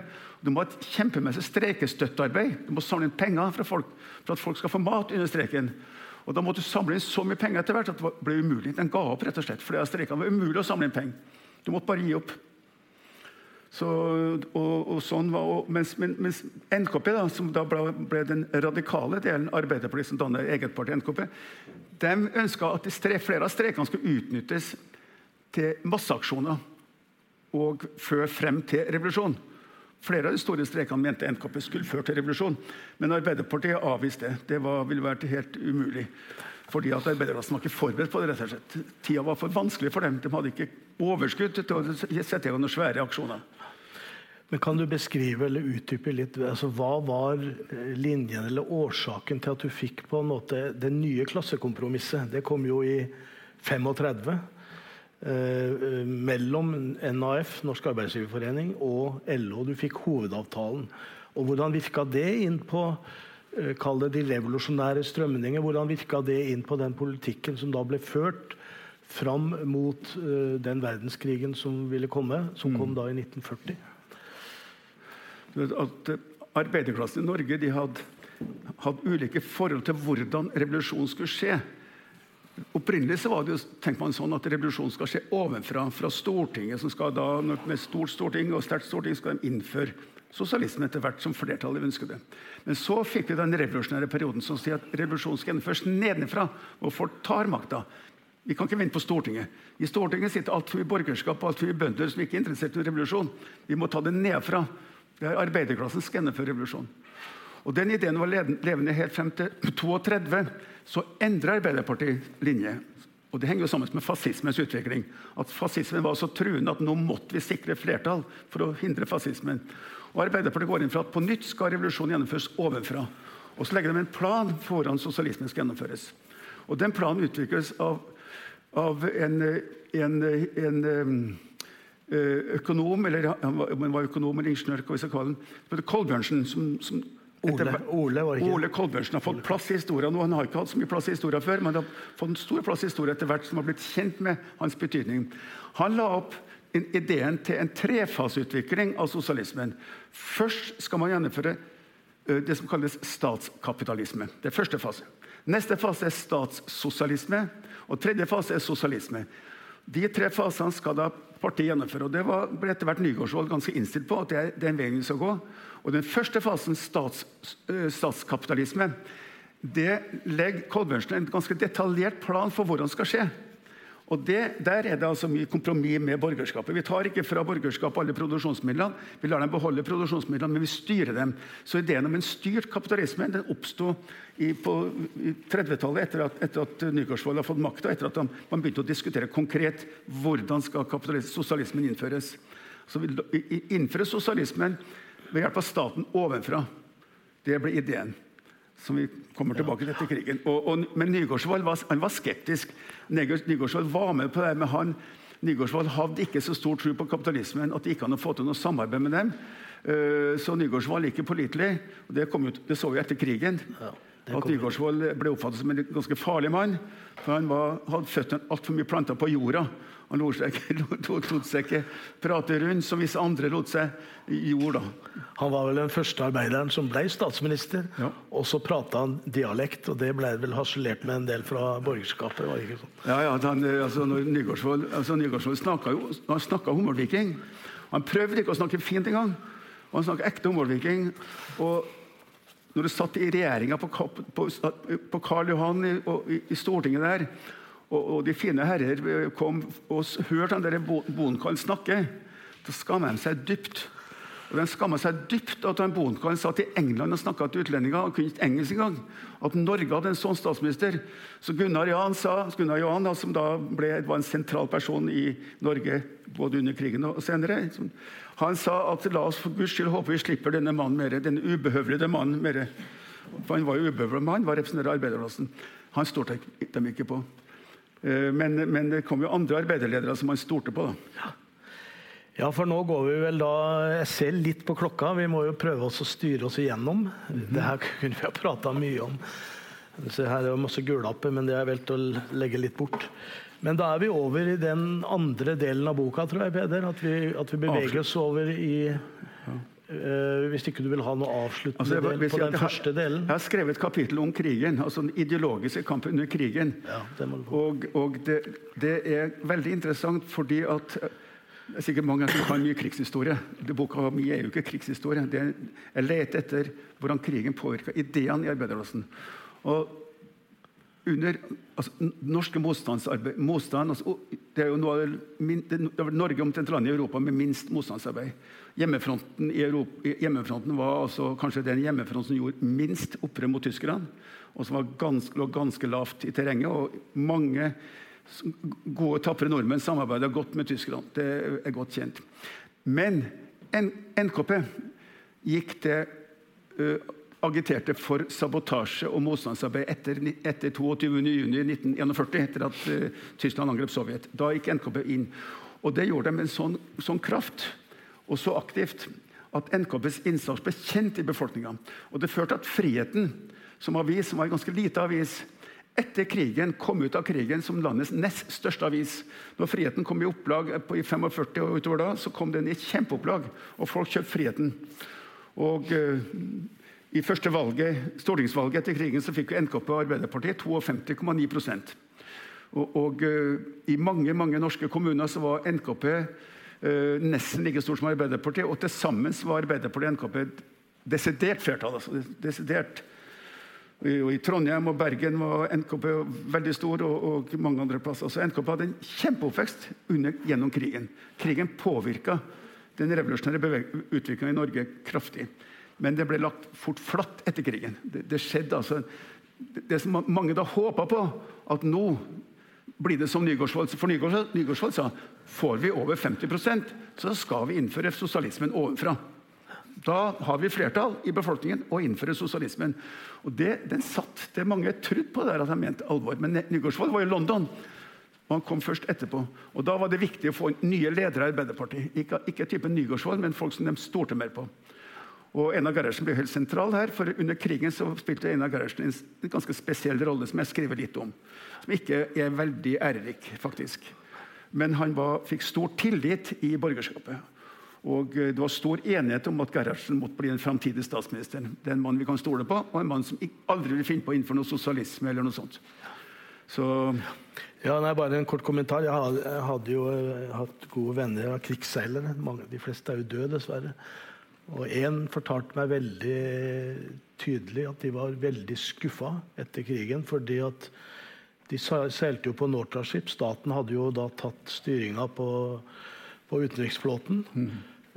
Du må ha et kjempemessig streikestøttearbeid. Du må samle inn penger fra folk, for at folk skal få mat under streiken. Og Da måtte du samle inn så mye penger etter hvert at det ble umulig. Den ga opp, rett og slett, fordi streikene var umulig å samle inn penger. Du måtte bare gi opp. Så, og, og sånn var, mens, mens, NKP, da, som da ble, ble, den radikale delen Arbeiderpartiet som danner eget parti, NKP, de ønska at de flere av streikene skulle utnyttes til masseaksjoner og føre frem til revolusjon. Flere av de store streikene mente NKP skulle føre til revolusjon, men Arbeiderpartiet avviste det. Det var, ville vært helt umulig. Fordi at Arbeiderklassen var ikke forberedt på det. rett og slett. Tida var for vanskelig for dem. De hadde ikke overskudd til å sette i gang noen svære aksjoner. Men Kan du beskrive eller utdype litt altså, hva var eh, linjen eller årsaken til at du fikk på en måte det nye klassekompromisset? Det kom jo i 35. Eh, mellom NAF, Norsk Arbeidsgiverforening, og LO. Du fikk hovedavtalen. Og Hvordan virka det inn på eh, kall det de revolusjonære strømninger? Hvordan virka det inn på den politikken som da ble ført fram mot eh, den verdenskrigen som ville komme, som kom mm. da i 1940? At Arbeiderklassen i Norge de hadde, hadde ulike forhold til hvordan revolusjonen skulle skje. Opprinnelig så var det jo, tenkte man sånn at revolusjonen skal skje ovenfra, fra Stortinget. som skal da, Med stort storting og sterkt storting skal de innføre sosialisme etter hvert som flertallet ønsker det. Men så fikk vi den revolusjonære perioden som sier at revolusjonen skal gjennomføres nedenfra, og folk tar makta. Vi kan ikke vente på Stortinget. I Stortinget sitter altfor mye borgerskap og altfor mye bønder som ikke er interessert i revolusjon. Vi må ta det nedfra. Det er arbeiderklassen skal gjennomføre revolusjon. Og Den ideen var levende helt frem til 32. Så endrer Arbeiderpartiet linje. Og Det henger jo sammen med fascismens utvikling. At Fascismen var så truende at nå måtte vi sikre flertall for å hindre fascismen. Og Arbeiderpartiet går inn for at på nytt skal revolusjonen gjennomføres ovenfra. Og så legger de en plan for hvordan sosialismen skal gjennomføres. Og Den planen utvikles av, av en, en, en, eh, økonom, eller han var økonom eller ingeniør, hva vi skal kalle han, Kolbjørnsen, som, som Ole, Ole, Ole Kolbjørnsen har fått plass i historien nå. Han har ikke hatt så mye plass i historien før, men han har fått en stor plass i historien etter hvert som har blitt kjent med hans betydning. Han la opp ideen til en trefaseutvikling av sosialismen. Først skal man gjennomføre det som kalles statskapitalisme. Det er første fase. Neste fase er statssosialisme, og tredje fase er sosialisme. De tre fasene skal da partiet gjennomføre. og Det var, ble etter hvert Nygaardsvold ganske innstilt på at det er den veien vi skal gå. Og Den første fasen, stats, eh, statskapitalisme, det legger Kolbjørnsen en ganske detaljert plan for hvordan det skal skje. Og det, Der er det altså mye kompromiss med borgerskapet. Vi tar ikke fra borgerskapet alle produksjonsmidlene. Vi lar dem beholde produksjonsmidlene, men vi styrer dem. Så ideen om en styrt kapitalisme den oppsto på 30-tallet, etter etter at Nygaardsvold har fått makta, etter at man begynte å diskutere konkret hvordan skal sosialismen innføres. Så vi innfører sosialismen ved hjelp av staten ovenfra. Det ble ideen som vi kommer tilbake til etter krigen. Og, og, men Nygaardsvold var, var, skeptisk. Nygaardsvold var med på det, men han, Nygaardsvold hadde ikke så stor tro på kapitalismen at det gikk an å få til noe samarbeid med dem. Uh, så Nygaardsvold ikke pålitelig. og det, ut, det, så vi etter krigen. Ja, at Nygaardsvold ble oppfattet som en ganske farlig mann. For han var, hadde føttene altfor mye planta på jorda. Han lot seg, lot, seg ikke prate rundt som hvis andre lot seg i jord. da. Han var vel den første arbeideren som ble statsminister. Ja. Og så prata han dialekt, og det ble vel harselert med en del fra borgerskapet. var det ikke sånn? Ja, ja, han, eh, altså, når Nygaardsvold altså, snakka jo han snakka humorviking. Han prøvde ikke å snakke fint engang. Han snakka ekte humorviking. Og når du satt i regjeringa på, på, på Karl Johan i, og, i, i Stortinget der, og, og de fine herrer kom og hørte den der Bo- Bonkallen snakke, da skamma de seg dypt. Og De skamma seg dypt at han Bonkallen satt i England og snakka til utlendinger og kunne ikke engelsk engang. At Norge hadde en sånn statsminister. Så Gunnar Jan, sa, Gunnar Johan, som da ble, var en sentral person i Norge både under krigen og senere, han sa at la oss for Guds skyld håpe vi slipper denne mannen mer, denne ubehøvlede mannen mer. For han var jo ubehøvlet, men han var representant arbeiderklassen. Han stolte dem ikke på. Eh, Men, men det kom jo andre arbeiderledere som han stolte på. da. Ja, for nå går vi vel da Jeg ser litt på klokka. Vi må jo prøve oss å styre oss igjennom. Det her kunne vi ha prata mye om. Så her er det masse gullapper, men det har jeg valgt å legge litt bort. Men da er vi over i den andre delen av boka, tror jeg, Peder. At vi, at vi beveger oss over i eh, Hvis ikke du vil ha noe avsluttende Altså, jeg del på den har- første delen. Jeg har skrevet et kapittel om krigen, altså den ideologiske kampen under krigen. Ja, det. Og, og det, det er veldig interessant fordi at eh, det er sikkert mange som kan mye krigshistorie. Det Boka mi er jo ikke krigshistorie. Det er, jeg leter etter hvordan krigen påvirka ideene i arbeiderklassen. Og under altså, norske motstandsarbeid motstand, altså, Det er jo noe, av Norge omtrent landet i Europa med minst motstandsarbeid. Hjemmefronten, Europa, hjemmefronten var altså kanskje den hjemmefronten som gjorde minst opprør mot tyskerne, og som ganske, lå ganske lavt i terrenget. og mange gode, tapre nordmenn samarbeida godt med tyskerne. Det er godt kjent. Men N NKP gikk til ø, agiterte for sabotasje og motstandsarbeid etter, etter 22.6.1941, etter at uh, Tyskland angrep Sovjet. Da gikk NKP inn. Og det gjorde de med en sånn, sånn kraft og så aktivt at NKPs innsats ble kjent i befolkninga. Og det førte at Friheten, som avis, som var en ganske lite avis, etter krigen kom ut av krigen som landets nest største avis. Når Friheten kom i opplag på, i 45 og utover da, så kom den i kjempeopplag, og folk kjøpte Friheten. Og eh, i første valget, stortingsvalget etter krigen så fikk jo NKP og Arbeiderpartiet 52,9 og, og uh, i mange mange norske kommuner så var NKP uh, nesten like stor som Arbeiderpartiet, og til sammen var Arbeiderpartiet og NKP desidert flertall. altså desidert. I Trondheim og Bergen var NKP veldig stor, og, og mange andre plasser. Så NKP hadde en kjempeoppvekst under, gjennom krigen. Krigen påvirka den revolusjonære utviklinga i Norge kraftig. Men det ble lagt fort flatt etter krigen. Det, det skjedde altså det, som mange da håpa på, at nå blir det som Nygaardsvold For Nygaardsvold, sa får vi over 50% så skal vi innføre sosialismen ovenfra. Da har vi flertall i befolkningen og innfører sosialismen. Og det, den satt, det Mange trodde på der at han mente alvor. Men Nygaardsvold var i London. Og han kom først etterpå. Og Da var det viktig å få nye ledere i Arbeiderpartiet. Ikke, ikke typen Nygaardsvold, men folk som de stolte mer på. Og Einar Gerhardsen ble helt sentral her, for under krigen så spilte Einar Gerhardsen en, ganske spesiell rolle som jeg skriver litt om. Som ikke er veldig ærerik, faktisk. Men han var, fikk stor tillit i borgerskapet. Og eh, det var stor enighet om at Gerhardsen måtte bli den framtidige statsministeren. Det er en mann vi kan stole på, og en mann som aldri vil finne på å innføre noe sosialisme eller noe sånt. Så Ja, nei, Bare en kort kommentar. Jeg hadde, jo eh, hatt gode venner av krigsseilere. De fleste er jo døde, dessverre. Og én fortalte meg veldig tydelig at de var veldig skuffa etter krigen. fordi at de seilte jo på Nortraship. Staten hadde jo da tatt styringa på, på utenriksflåten.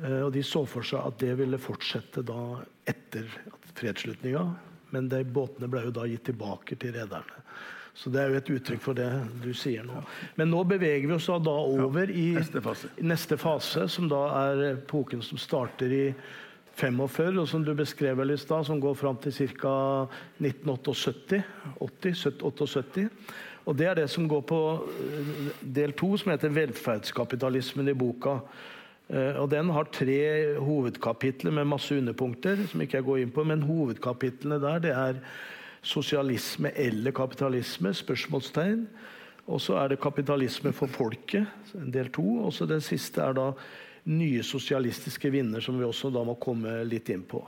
Eh, og de så for seg at det ville fortsette da etter fredsslutninga. Men de båtene ble jo da gitt tilbake til rederne. Så det er jo et uttrykk for det du sier nå. Men nå beveger vi oss da over i neste fase. i neste fase, som da er epoken som starter i 45, og som du beskrev i stad, som går fram til ca. 1978. 80, 78. Og det er det som går på eh, del to, som heter 'Velferdskapitalismen' i boka. Eh, Og Den har tre hovedkapitler med masse underpunkter, som ikke jeg går inn på. Men hovedkapitlene der det er sosialisme eller kapitalisme? spørsmålstegn. Og så er det kapitalisme for folket, del to. Og så den siste er da nye sosialistiske vinder, som vi også da må komme litt inn på.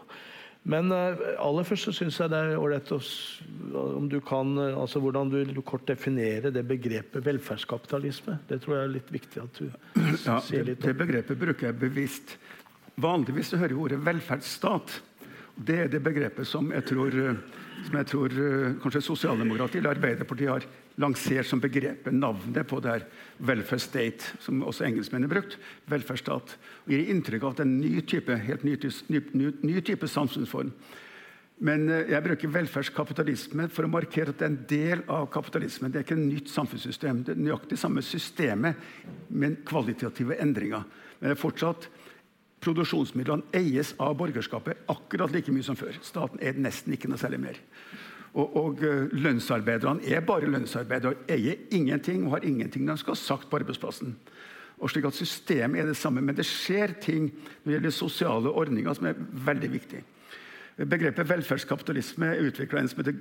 Men uh, aller først så syns jeg det er ålreit om du kan uh, altså Hvordan du, du kort definerer det begrepet velferdskapitalisme. Det tror jeg er litt viktig at du ja, sier litt om. Det, begrepet bruker jeg bevisst. Vanligvis så hører jeg ordet velferdsstat. Det er det begrepet som jeg tror, som jeg tror kanskje sosialdemokratiet eller Arbeiderpartiet har lansert som begrepet, navnet på det her welfare state, som også engelskmennene brukt, velferdsstat. og Gir inntrykk av at det er en ny type, helt ny, ny, ny type samfunnsform. Men eh, jeg bruker velferdskapitalisme for å markere at det er en del av kapitalismen. Det er ikke et nytt samfunnssystem. Det er nøyaktig samme systemet, men kvalitative endringer. Men det er fortsatt Produksjonsmidlene eies av borgerskapet akkurat like mye som før. Staten er nesten ikke noe særlig mer. Og, og eh, Lønnsarbeiderne er bare lønnsarbeidere og eier ingenting og har ingenting de skal ha sagt på arbeidsplassen. Og slik at Systemet er det samme, men det skjer ting når det gjelder sosiale ordninger som er veldig viktig. Begrepet velferdskapitalisme er utvikla en som heter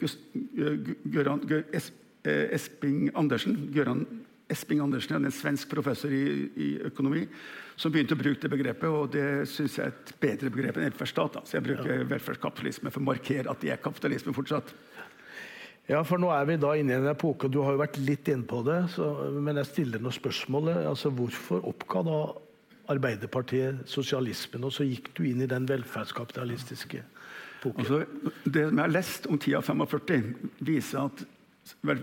Gøran eh, Esping Andersen. Gøran Esping Andersen er en svensk professor i, i, økonomi som begynte å bruke det begrepet. og Det syns jeg er et bedre begrep enn velferdsstat. Så jeg bruker ja. velferdskapitalisme for å markere at det er kapitalisme fortsatt. Ja, for nå er vi da inne i en epoke, og du har jo vært litt inne på det. Så, men jeg stiller noen spørsmål. Altså, hvorfor oppga da Arbeiderpartiet sosialismen, og så gikk du inn i den velferdskapitalistiske epoken? Altså, det som jeg har lest om tida 45, viser, at,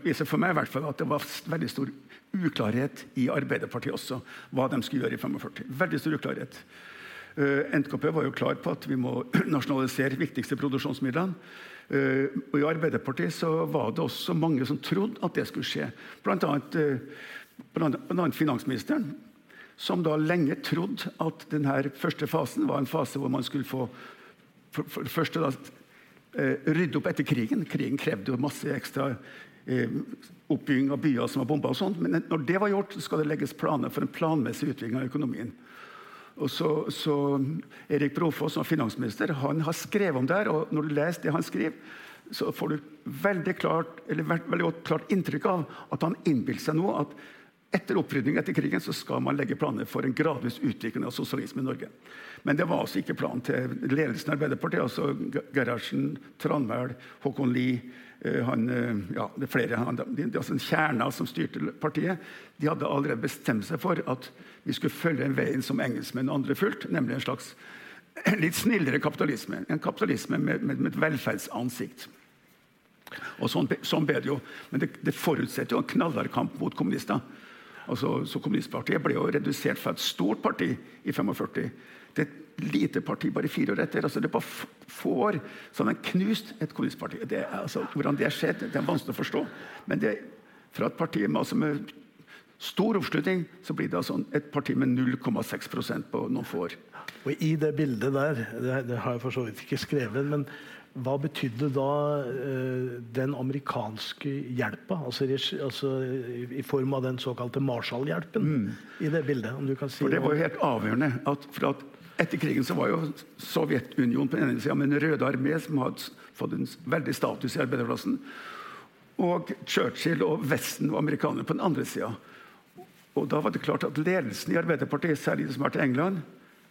viser for meg i hvert fall at det var veldig stor uklarhet i Arbeiderpartiet også, hva de skulle gjøre i 45. Veldig stor uklarhet. Uh, eh, NKP var jo klar på at vi må nasjonalisere viktigste produksjonsmidlene. Uh, og I Arbeiderpartiet så var det også mange som trodde at det skulle skje. Blant annet, annet finansministeren, som da lenge trodde at denne første fasen var en fase hvor man skulle få for, for det første da, uh, rydde opp etter krigen. Krigen krevde jo masse ekstra oppbygging av byer som var bomba. og sånt, Men når det var gjort, skal det legges planer for en planmessig utvikling av økonomien. Og så, så Erik Brofoss, som finansminister, han har skrevet om det her. og Når du leser det han skriver, så får du veldig klart, veldig godt klart inntrykk av at han innbiller seg nå at etter opprydning etter krigen så skal man legge planer for en gradvis utvikling av sosialisme i Norge. Men det var altså ikke planen til ledelsen i Arbeiderpartiet. altså Gerhardsen, Tranmæl, Håkon Lie Eh, han, eh, ja, det er flere, han, de, altså Kjerna som styrte partiet, de hadde allerede bestemt seg for at vi skulle følge en veien som engelskmenn og andre fulgte, nemlig en slags litt snillere kapitalisme. En kapitalisme med, med, med et velferdsansikt. Og sånn, sånn ble det jo. Men det, det forutsetter jo en knallhard kamp mot kommunister. Altså, så Kommunistpartiet ble jo redusert fra et stort parti i 45 det er et lite parti bare fire år etter. altså Det på få år så har man knust et kommunistparti. Det, altså, hvordan det har skjedd, det er vanskelig å forstå. Men det, fra et parti med, altså med stor oppslutning, så blir det altså et parti med 0,6% på noen få år. Og I det bildet der, det har jeg for så vidt ikke skrevet, men hva betydde da eh, den amerikanske hjelpa, altså, altså, i form av den såkalte Marshall-hjelpen, mm. i det bildet? om du kan si For Det var jo helt avgjørende. at, for at etter krigen så var jo Sovjetunionen på den ene sida med Den røde armé, som hadde fått en veldig status i arbeiderplassen. Og Churchill og Vesten og amerikanerne på den andre sida. Og da var det klart at ledelsen i Arbeiderpartiet, særlig de som var til England,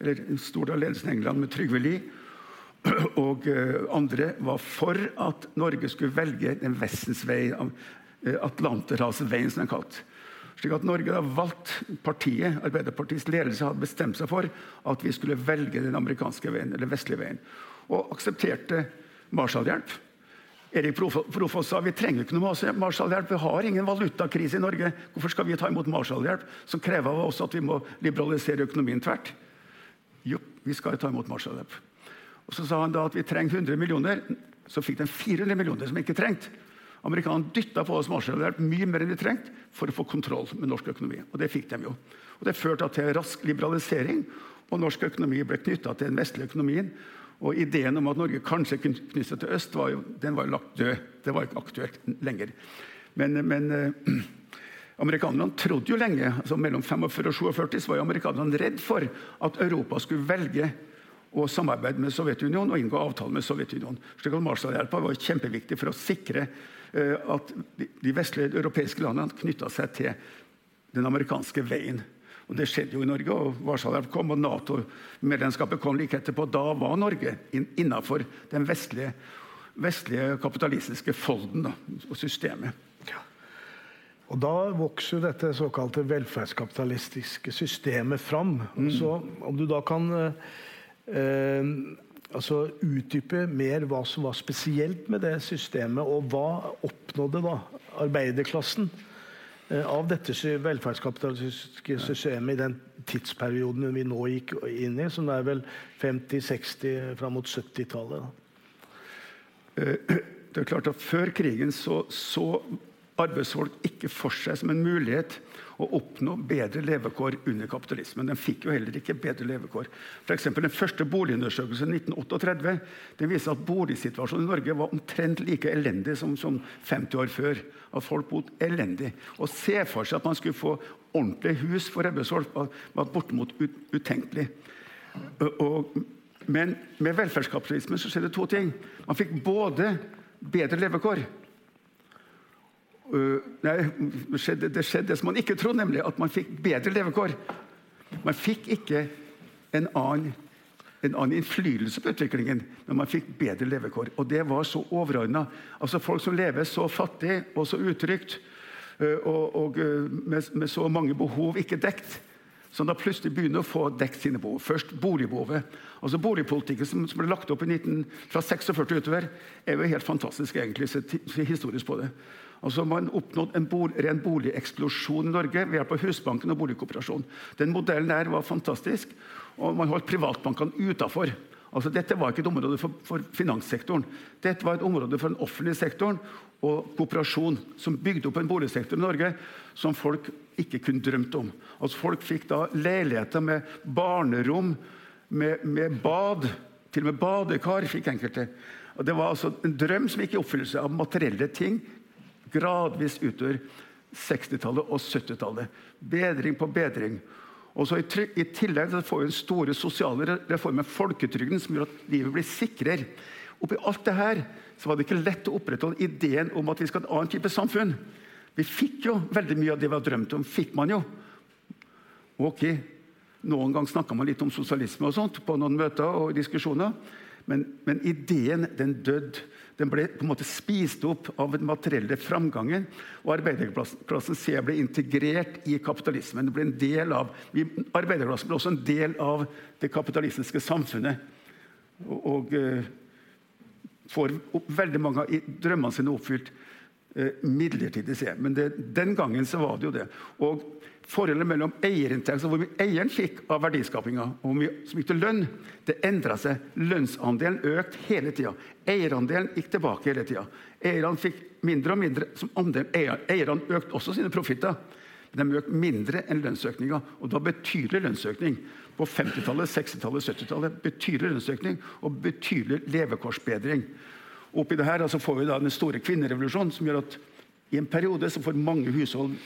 eller en stor del av ledelsen i England med Trygve Lie og eh, andre, var for at Norge skulle velge den Vestens vei, eh, Atlanterhavsveien, som den kalt. Slik at Norge da valgt partiet, Arbeiderpartiets ledelse hadde bestemt seg for at vi skulle velge den amerikanske veien, eller vestlige veien, og aksepterte Marshallhjelp. Erik Profoss sa vi trenger ikke noe Marshallhjelp. Vi har ingen valutakrise i Norge. Hvorfor skal vi ta imot Marshallhjelp, som krever av oss at vi må liberalisere økonomien tvert? Jo, vi skal ta imot Marshallhjelp. Og Så sa han da at vi trenger 100 millioner. Så fikk de 400 millioner som ikke trengte. Amerikanerne dytta på oss marsjhjelp mye mer enn de trengte for å få kontroll med norsk økonomi. Og det fikk de jo. Og Det førte til rask liberalisering, og norsk økonomi ble knytta til den vestlige økonomien. Og Ideen om at Norge kanskje kunne knytte seg til øst, var jo, den var lagt død. Det var ikke aktuelt lenger. Men, men eh, amerikanerne trodde jo lenge, altså mellom 45 og 47 så var jo amerikanerne redd for at Europa skulle velge og samarbeide med Sovjetunionen og inngå avtale med Sovjetunionen. Slik at Marshallhjelpa var kjempeviktig for å sikre uh, at de vestlige europeiske landene knytta seg til den amerikanske veien. Og Det skjedde jo i Norge, og Marshallhjelp kom, og Nato-medlemskapet kom like etterpå. Da var Norge innafor den vestlige, vestlige kapitalistiske folden da, og systemet. Ja. Og Da vokser dette såkalte velferdskapitalistiske systemet fram. Mm. Så Om du da kan eh, altså utdype mer hva som var spesielt med det systemet, og hva oppnådde da arbeiderklassen? Eh, av dette velferdskapitalistiske systemet i den tidsperioden vi nå gikk inn i, som er vel 50-, 60-, fram mot 70-tallet? Eh, det er klart at Før krigen så, så arbeidsfolk ikke for seg som en mulighet å oppnå bedre levekår under kapitalismen. Den fikk jo heller ikke bedre levekår. For eksempel, den første boligundersøkelsen i 1938 den viser at boligsituasjonen i Norge var omtrent like elendig som, som 50 år før. At folk bodde elendig. Å se for seg at man skulle få ordentlige hus for arbeidsfolk, var, bortimot utenkelig. Og, men med velferdskapitalismen så skjedde to ting. Man fikk både bedre levekår nei, det skjedde, det som man ikke trodde, nemlig at man fikk bedre levekår. Man fikk ikke en annen, en annen innflytelse på utviklingen, men man fikk bedre levekår. Og det var så overordna. Altså folk som lever så fattig og så utrygt, uh, og, og uh, med, med, så mange behov ikke dekt, som da plutselig begynner å få dekt sine behov. Først boligbehovet. Altså Boligpolitikken som, ble lagt opp i 19, fra 46 utover, er jo helt fantastisk, egentlig, se historisk på det. Altså Man oppnådde en bol, ren boligeksplosjon i Norge ved hjelp av Husbanken og Boligkooperasjonen. Den modellen der var fantastisk, og man holdt privatbankene utafor. Altså, dette var ikke et område for, for, finanssektoren. Dette var et område for den offentlige sektoren og kooperasjon, som bygde opp en boligsektor i Norge som folk ikke kunne drømt om. Altså, folk fikk da leiligheter med barnerom, med, med bad. Til og med badekar fikk enkelte. Og Det var altså en drøm som gikk i oppfyllelse av materielle ting Gradvis utover 60-tallet og 70-tallet. Bedring på bedring. Og så I, tillegg så får vi store sosiale reformer, folketrygden, som gjør at livet blir sikrere. Oppi alt det her så var det ikke lett å opprettholde ideen om at vi skal ha en annen type samfunn. Vi fikk jo veldig mye av det vi har drømt om. fikk man jo. Ok, Noen ganger snakka man litt om sosialisme og sånt på noen møter og diskusjoner. Men, men ideen den døde den ble på en måte spist opp av den materielle framgangen. Og arbeiderklassen C ble integrert i kapitalismen. Ble en del av, arbeiderklassen ble også en del av det kapitalistiske samfunnet. Og, og uh, får opp, veldig mange av drømmene sine oppfylt uh, midlertidig. Men det, den gangen så var det jo det. Og Forholdet mellom eierinntekt hvor mye eieren fikk av verdiskapinga, og hvor mye som gikk til lønn, det endra seg. Lønnsandelen økte hele tida. Eierandelen gikk tilbake hele tida. Eierne fikk mindre og mindre som andel. Eierne økte også sine profitter. Men de økte mindre enn lønnsøkninga. Og da betydelig lønnsøkning. På 50-tallet, 60-tallet, 70-tallet. Betydelig lønnsøkning og betydelig levekårsbedring. Oppi det her altså får vi da den store kvinnerevolusjonen, som gjør at i en periode så får mange hushold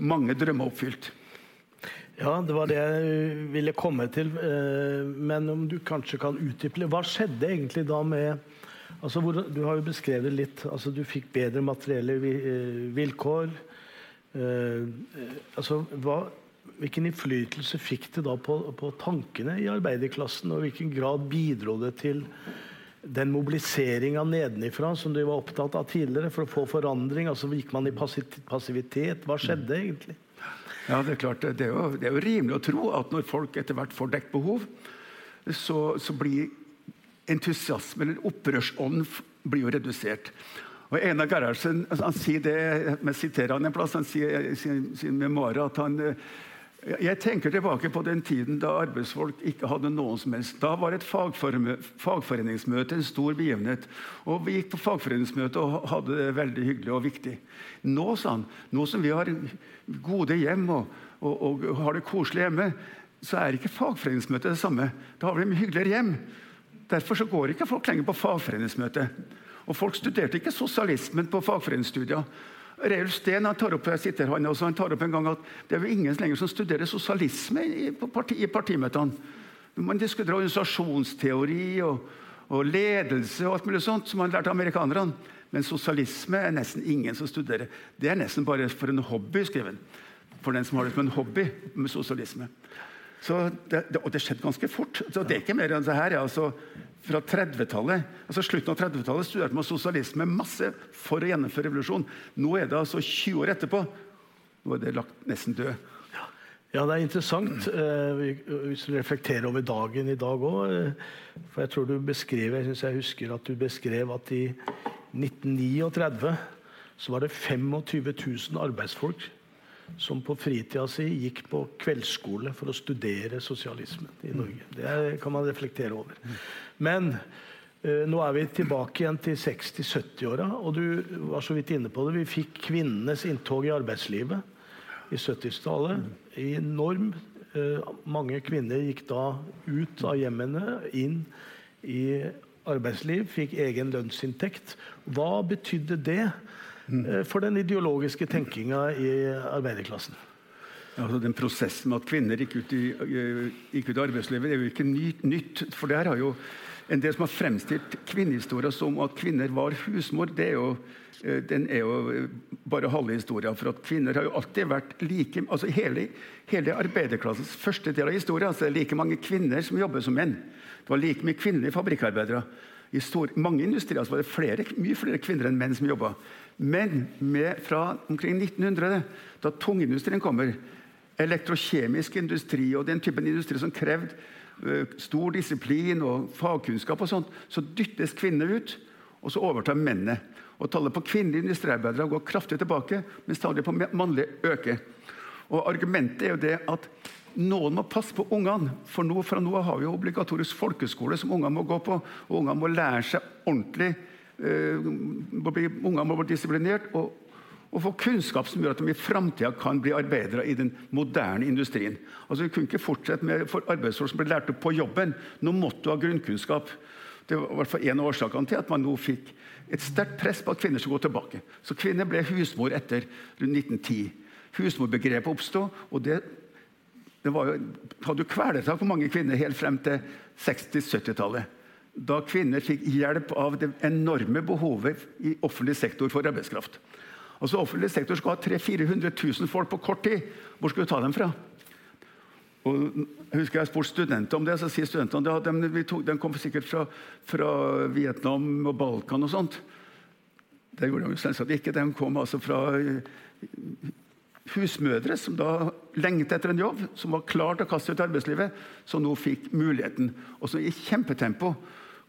mange drømmer oppfylt. Ja, det var det jeg ville komme til. Eh, men om du kanskje kan utdype Hva skjedde egentlig da med altså Du har jo beskrevet litt. altså Du fikk bedre materielle eh, vilkår. Eh, altså, hva, hvilken innflytelse fikk det da på, på tankene i arbeiderklassen? Og i hvilken grad bidro det til den mobiliseringa nedenifra som du var opptatt av tidligere, for å få forandring. altså Gikk man i passivitet? Hva skjedde egentlig? Ja, Det er klart, det er, jo, det er jo rimelig å tro at når folk etter hvert får dekket behov, så, så blir entusiasme eller opprørsånd blir jo redusert. Og Einar Gerhardsen han sier det, jeg siterer han en plass, han sier i sin, memoarer at han jeg tenker tilbake på den tiden da arbeidsfolk ikke hadde noen som helst. Da var et fagforeningsmøte en stor begivenhet. Og Vi gikk på fagforeningsmøte og hadde det veldig hyggelig og viktig. Nå, sa han, nå som vi har gode hjem og, og, og har det koselig hjemme, så er ikke fagforeningsmøtet det samme. Da har vi mye hyggeligere hjem. Derfor så går ikke folk lenger på fagforeningsmøte. Og Folk studerte ikke sosialismen på fagforeningsstudier. Reulf Steen han tar opp jeg sitter han også, han tar opp en gang at det er jo ingen lenger som studerer sosialisme i, parti, i partimøtene. Man diskuterer organisasjonsteori og, og ledelse og alt mulig sånt som man lærte av amerikanerne. Men sosialisme er nesten ingen som studerer. Det er nesten bare for en hobby, skriver For den som har det som en hobby med sosialisme. Det, det, og det skjedde ganske fort. Så det er ikke mer enn det her. Altså, fra 30-tallet, altså Slutten av 30-tallet studerte man sosialisme masse for å gjennomføre revolusjon. Nå er det altså 20 år etterpå. Nå er det lagt nesten død. Ja, det er interessant eh, hvis du reflekterer over dagen i dag òg. Eh, for jeg tror du beskrev, jeg synes jeg husker at du beskrev at i 1939 så var det 25 000 arbeidsfolk som på fritida si gikk på kveldsskole for å studere sosialismen i Norge. Det kan man reflektere over. Men eh, nå er vi tilbake igjen til 60-70-åra, og du var så vidt inne på det. Vi fikk kvinnenes inntog i arbeidslivet i 70-tallet. Enorm. Eh, mange kvinner gikk da ut av hjemmene, inn i arbeidsliv, fikk egen lønnsinntekt. Hva betydde det for den ideologiske tenkinga i arbeiderklassen? Altså, den Prosessen med at kvinner gikk ut, i, eh, gikk ut i arbeidslivet, det er jo ikke nytt. For det her har jo en del som har fremstilt kvinnehistoria som at kvinner var husmor. det er jo Eh, den er jo eh, bare halve historia. For at kvinner har jo alltid vært like altså Hele, hele arbeiderklassens første del av historien altså det er like mange kvinner som jobber som menn. Det var like mye kvinnelige fabrikkarbeidere. I stor, mange industrier var det flere, mye flere kvinner enn menn som jobba. Men fra omkring 1900, da tungindustrien kommer, elektrokjemisk industri og den typen industri som krevde uh, stor disiplin og fagkunnskap, og sånt, så dyttes kvinner ut, og så overtar mennene. Og Tallet på kvinnelige industriarbeidere går kraftig tilbake, mens tallet på mannlige øker. Og Argumentet er jo det at noen må passe på ungene. For nå, fra nå har vi jo obligatorisk folkeskole som ungene må gå på. Og ungene må lære seg ordentlig. Uh, ungene må bli disiplinert og, og, få kunnskap som gjør at de i framtida kan bli arbeidere i den moderne industrien. Altså Vi kunne ikke fortsette med for arbeidsfolk som ble lært opp på jobben. Nå måtte du ha grunnkunnskap. Det var i hvert fall en av årsakene til at man nå fikk et sterkt press på at kvinner skulle gå tilbake. Så kvinner ble husmor etter rundt 1910. Husmorbegrepet oppsto, og det, det jo, hadde jo kvelertak på mange kvinner helt frem til 60-70-tallet. Da kvinner fikk hjelp av det enorme behovet i offentlig sektor for arbeidskraft. Altså Offentlig sektor skal ha 300 000-400 000 folk på kort tid. Hvor skal du ta dem fra? Og jeg husker jeg spurte studenter om det, så sier studentene at de, tok, de kom sikkert fra, fra, Vietnam og Balkan og sånt. Det gjorde de jo selvsagt ikke. De kom altså fra eh, husmødre som da lengtet etter en jobb, som var klar til å kaste ut arbeidslivet, som nå fikk muligheten. Og som i kjempetempo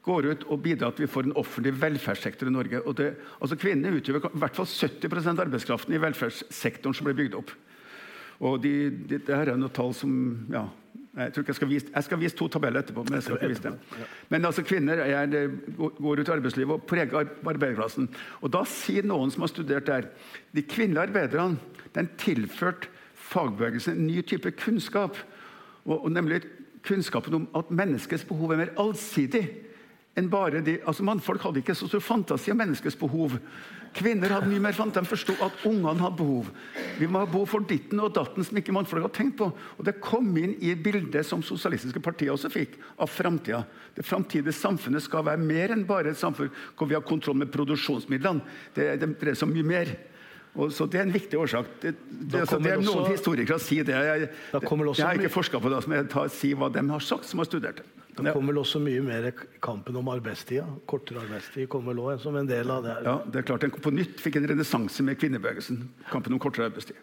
går ut og bidrar til at vi får en offentlig velferdssektor i Norge. Det, altså Kvinnene utgjør i hvert fall 70 av arbeidskraften i velferdssektoren som blir bygd opp. Og de, de, det her er noen tall som ja, jeg, jeg, skal vise, jeg skal vise to tabeller etterpå. Men jeg skal ikke vise dem. Men altså, kvinner er, går ut i arbeidslivet og preger arbeiderklassen. Og da sier noen som har studert der de kvinnelige arbeiderne den tilførte fagbevegelsen en ny type kunnskap. Og, og nemlig kunnskapen om at menneskets behov er mer allsidig enn bare de, altså Mannfolk hadde ikke så stor fantasi om menneskets behov. Kvinner hadde mye mer fantasi. De forsto at ungene hadde behov. Vi må ha behov for ditten og datten som ikke mannfolk hadde tenkt på. Og Det kom inn i bildet som sosialistiske partier også fikk, av framtida. Det framtidige samfunnet skal være mer enn bare et samfunn hvor vi har kontroll med produksjonsmidlene. Det, det dreier seg om mye mer. Og så Det er en viktig årsak. Det, det, altså, det er Noen også, historikere sier det. Jeg, det, jeg har ikke forska på det, men jeg tar, sier hva de har sagt, som har studert det. Det kommer vel også mye mer kampen om arbeidstida. Kortere arbeidstid kommer vel òg som en del av det. Ja, det er klart den På nytt fikk en renessanse med kvinnebevegelsen. Kampen om kortere arbeidstid.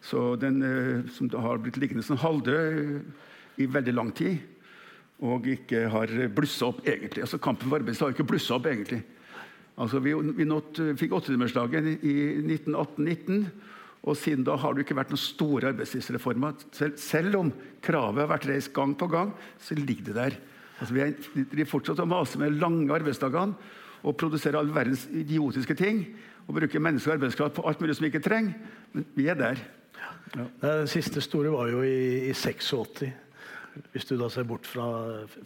Så den eh, som har blitt liggende som halvdød i veldig lang tid, og ikke har blussa opp egentlig. Altså Kampen for arbeidstid har ikke blussa opp egentlig. Altså Vi, vi nått, fikk åttetimersdagen i 1918-19. Og siden da har det ikke vært noen store arbeidslivsreformer. Selv, selv, om kravet har vært reist gang på gang, så ligger det der. Altså, vi, er, vi fortsatt å mase med lange arbeidsdagene og produsere all verdens idiotiske ting. Og bruke menneskelig arbeidskraft på alt mulig som vi ikke trenger. Men vi er der. Ja. Den siste store var jo i, i 86. Hvis du da ser bort fra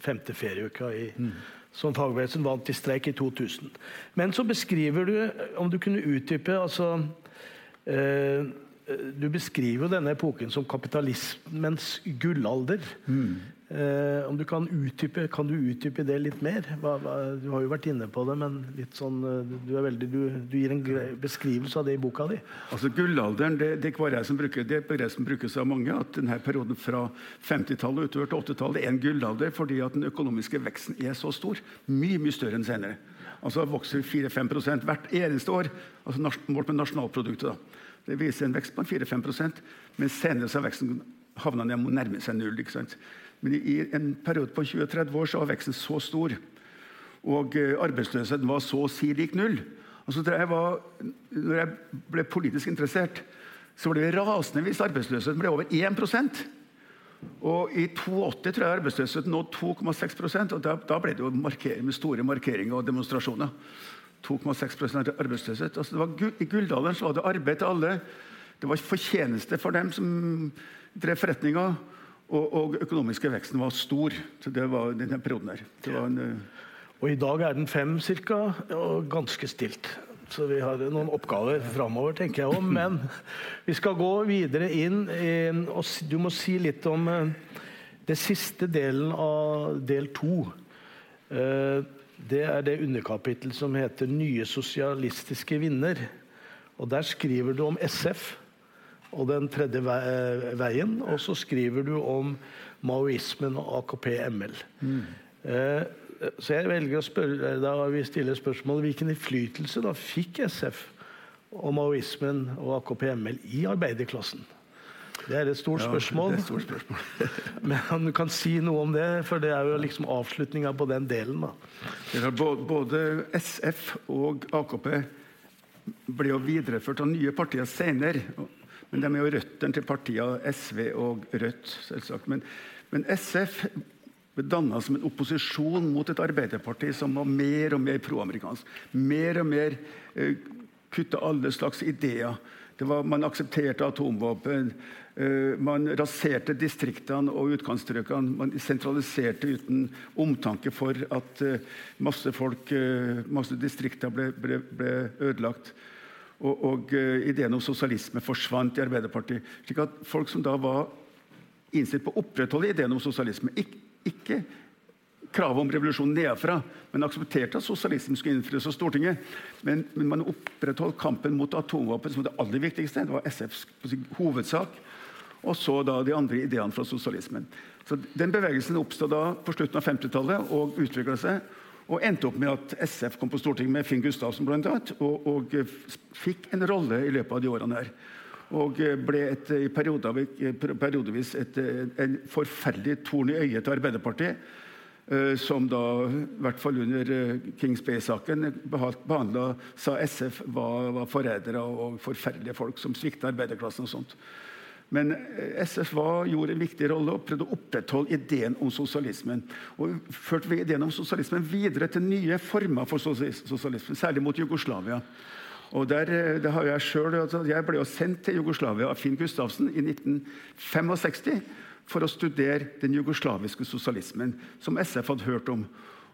femte ferieuka i, mm. som fagbevegelsen vant i streik i 2000. Men så beskriver du, om du kunne utdype altså du beskriver jo denne epoken som kapitalismens gullalder. Mm. Eh, om du kan, utdype, kan du utdype det litt mer? Hva, hva, du har jo vært inne på det, men sånn, eh, du, veldig, du, du gir en beskrivelse av det i boka di. Altså Gullalderen det, det, som bruker, det begrep som brukes av mange. at denne Perioden fra 50-tallet utover til 80-tallet er en gullalder fordi at den økonomiske veksten er så stor. Mye mye større enn senere. Altså vokser 4-5% hvert eneste år. altså Målt med nasjonalproduktet. da. Det viser en vekst på 4-5% men senere så har veksten havna ned og nærmer seg null. ikke sant? Men i en periode på 20-30 år så var veksten så stor, og eh, arbeidsløsheten var så å si lik null. Altså, jeg var, når jeg ble politisk interessert, så var det rasende hvis arbeidsløsheten ble over 1 og I 82 tror jeg arbeidsløsheten nådde 2,6 og da, da, ble det jo med store markeringer og demonstrasjoner. 2,6 arbeidsløshet. Altså, var, I gullalderen var det arbeid til alle. Det var fortjeneste for dem som drev forretninger. Og, og økonomiske veksten var stor. Så det var denne perioden her. En. Og i dag er den fem ca. og ganske stilt. Så vi har noen oppgaver framover, tenker jeg om. Men vi skal gå videre inn. og Du må si litt om uh, det siste delen av del to. Uh, det er det underkapittel som heter 'Nye sosialistiske vinner'. Og Der skriver du om SF og den tredje eh, veien. Og så skriver du om maoismen og AKP-ML. Mm. Eh, så jeg velger å spørre, da vi stiller spørsmålet hvilken innflytelse da fikk SF og maoismen og AKP-ML i arbeiderklassen? Det er et stort spørsmål. Ja, det et stort spørsmål. Men du kan si noe om det, for det er jo liksom avslutninga på den delen. da. Både SF og AKP ble jo videreført av nye partier senere. Men de er jo røttene til partiene SV og Rødt, selvsagt. Men, men SF ble danna som en opposisjon mot et arbeiderparti som var mer og mer proamerikansk. Mer og mer eh, kutta alle slags ideer. Var, man aksepterte atomvåpen. Eh, man raserte distriktene og utkantstrøkene. Man sentraliserte uten omtanke for at eh, masse folk, eh, masse distrikter ble, ble, ble ødelagt. Og, og uh, ideen om sosialisme forsvant i Arbeiderpartiet. slik at folk som da var innstilt på å opprettholde ideen om sosialisme, ikke, ikke kravet om revolusjon nedenfra, men aksepterte at sosialismen skulle innfris av Stortinget. Men, men, man opprettholdt kampen mot atomvåpen som det aller viktigste. Det var SFs hovedsak. Og så da de andre ideene fra sosialismen. Så Den bevegelsen oppstod da på slutten av 50-tallet og utvikla seg. Og endte opp med at SF kom på Stortinget med Finn Gustavsen blant annet, og, og fikk en rolle i løpet av de årene her. Og eh, ble et, i periodevis et, en forferdelig torn i øyet til Arbeiderpartiet. Eh, som da, i hvert fall under Kings Bay-saken, behandla sa SF var, var forrædere og forferdelige folk som svikta arbeiderklassen. og sånt. Men SF var, gjorde en viktig rolle og prøvde å opprettholde ideen om sosialismen. Og førte ideen om sosialismen videre til nye former for sosialismen, særlig mot Jugoslavia. Og der, eh, det har Jeg selv, altså, jeg ble jo sendt til Jugoslavia av Finn Gustavsen i 1965 for å studere den jugoslaviske sosialismen, som SF hadde hørt om.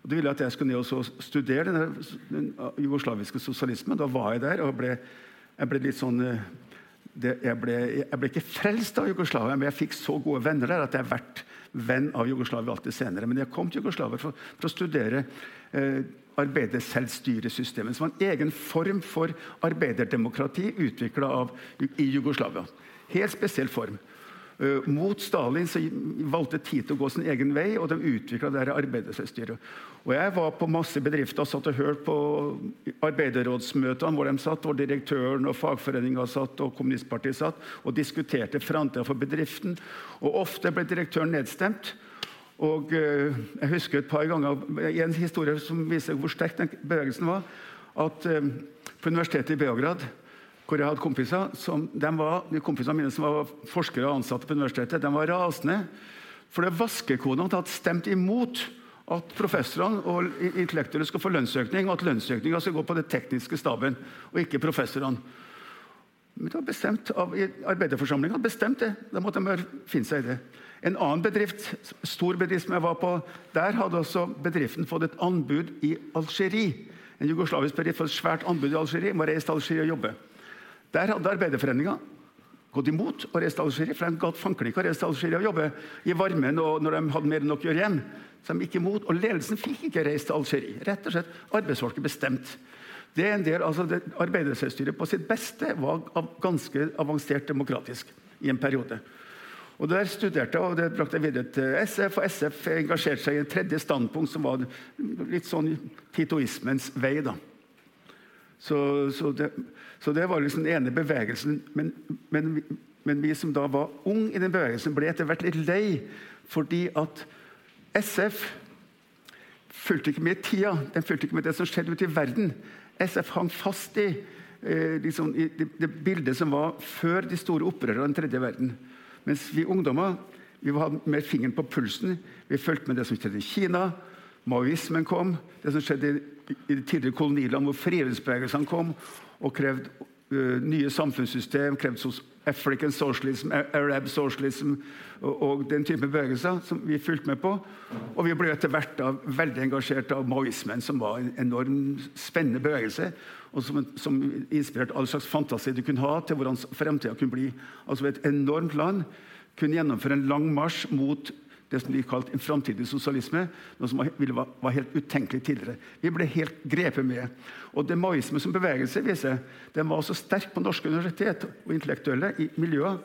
Og De ville at jeg skulle ned og studere den, den jugoslaviske sosialismen. Da var jeg der og ble, jeg ble litt sånn eh, det, jeg, ble, jeg, ble, ikke frelst av Jugoslavia, men jeg fikk så gode venner der at jeg har vært venn av Jugoslavia alltid senere. Men jeg kom til Jugoslavia for, for å studere eh, arbeiderselvstyresystemet, som var en egen form for arbeiderdemokrati utvikla i Jugoslavia. Helt spesiell form. Uh, mot Stalin valgte Tito å gå sin egen vei, og de utvikla arbeiderselvstyret. Og Jeg var på masse bedrifter og satt og hørte på arbeiderrådsmøtene hvor de satt, hvor direktøren og fagforeninga satt og kommunistpartiet satt og diskuterte framtida for bedriften. Og Ofte ble direktøren nedstemt. Og uh, Jeg husker et par ganger en historie som viser hvor sterk den bevegelsen var, at uh, på universitetet i Beograd hvor jeg hadde kompiser som, de var, de kompisene mine som var forskere og ansatte på universitetet, de var rasende. For vaskekodene hadde stemt imot at professorene og intellektuelle skal få lønnsøkning, og at lønnsøkninga skal gå på den tekniske staben, og ikke professorene. Men det var bestemt av Arbeiderforsamlinga bestemt det. Da måtte de finne seg i det. En annen bedrift, stor bedrift som jeg var på, der hadde også bedriften fått et anbud i Algerie. En jugoslavisk bedrift fått et svært anbud i Algerie. Må reise til Algerie og jobbe. Der hadde Arbeiderforeninga gått imot å reise til Algerie, for de gadd fankelig ikke å reise til Algerie og jobbe i varmen og når de hadde mer enn nok å gjøre igjen. Så de gikk imot, Og ledelsen fikk ikke reise til Algerie. Rett og slett, Arbeidsfolket bestemt. Det er en del, altså Arbeiderselvstyret på sitt beste var ganske avansert demokratisk i en periode. Og Der studerte jeg, og det brakte jeg videre til SF. Og SF engasjerte seg i en tredje standpunkt, som var litt sånn titoismens vei. da. Så, så, det, så, det, var liksom den ene bevegelsen. Men, men, men, vi som da var unge i den bevegelsen, ble etter hvert litt lei fordi at SF fulgte ikke med i tida. Den fulgte ikke med det som skjedde ute i verden. SF hang fast i, eh, liksom, i det, det, bildet som var før de store opprørene av den tredje verden. Mens vi ungdommer vi var med fingeren på pulsen. Vi fulgte med det som skjedde i Kina. Maoismen kom. Det som skjedde i de tidligere koloniland, hvor frihetsbevegelsene kom og krevde uh, nye samfunnssystem, krevde African socialism, Arab socialism og, og, den type bevegelser som vi fulgte med på. Og vi ble etter hvert da veldig engasjert av maoismen, som var en enorm spennende bevegelse. Og som, som inspirerte all slags fantasi du kunne ha til hvordan fremtida kunne bli. Altså Et enormt land kunne gjennomføre en lang marsj mot det som blir kalt en framtidig sosialisme, noe som var, var, helt utenkelig tidligere. Vi ble helt grepet med. Og det maoisme som bevegelse viser, den var også sterk på norske universitet og intellektuelle i miljøer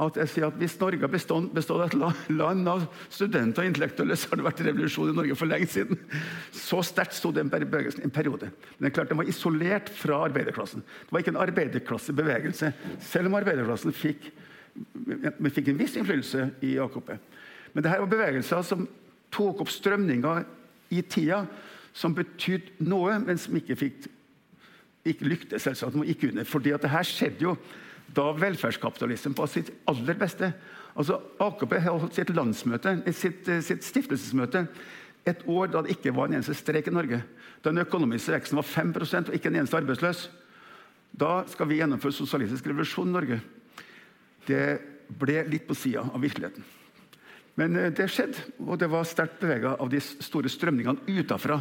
at jeg sier at hvis Norge bestått av et land av studenter og intellektuelle, så har det vært revolusjon i Norge for lenge siden. Så sterkt sto den bevegelsen en periode. Men det er klart den var isolert fra arbeiderklassen. Det var ikke en arbeiderklassebevegelse, selv om arbeiderklassen fikk, fikk en viss innflytelse i AKP. Men dette var bevegelser som tok opp strømninger i tida som betydde noe, men som ikke, fikk, ikke lyktes. selvsagt, må ikke under. Fordi det her skjedde jo da velferdskapitalismen på sitt aller beste. Altså, AKP holdt sitt landsmøte, sitt, sitt stiftelsesmøte et år da det ikke var en eneste streik i Norge. Da den økonomiske veksten var 5 og ikke en eneste arbeidsløs. Da skal vi gjennomføre sosialistisk revolusjon i Norge. Det ble litt på sida av virkeligheten. Men eh, det skjedde, og det var sterkt bevega av de store strømningene utafra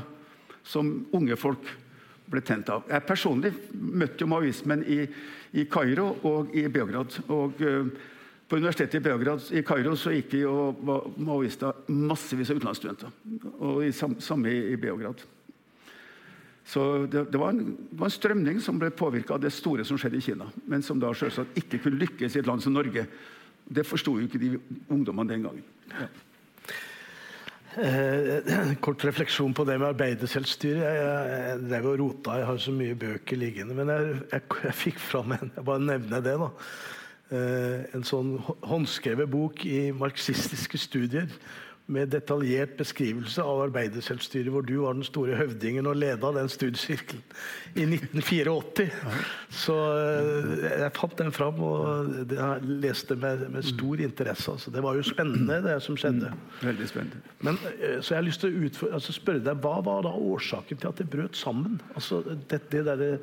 som unge folk ble tent av. Jeg personlig møtte jo maoismen i, i Kairo og i Beograd. Og uh, på universitetet i Beograd i Kairo så gikk det jo maoister massevis av utenlandsstudenter. Og i, samme i, i Beograd. Så det, det, var en, det, var en, strømning som ble påvirka av det store som skjedde i Kina. Men som da selvsagt ikke kunne lykkes i et land som Norge, det forsto jo ikke de ungdommene den gangen. Ja. Eh, kort refleksjon på det med arbeiderselvstyre. Jeg, jeg, jeg jeg rota, jeg har så mye bøker liggende. Men jeg, jeg, fikk fram en jeg bare nevner det da, eh, en sånn håndskrevet bok i marxistiske studier med detaljert beskrivelse av arbeiderselvstyret, hvor du var den store høvdingen og leda den studiesirkelen i 1984. Så eh, jeg fant den fram og jeg leste med, med stor interesse. Altså, det var jo spennende, det som skjedde. Mm, veldig spennende. Men, eh, så jeg har lyst til å utføre, altså spørre deg, Hva var da årsaken til at det brøt sammen? Altså, det, det der,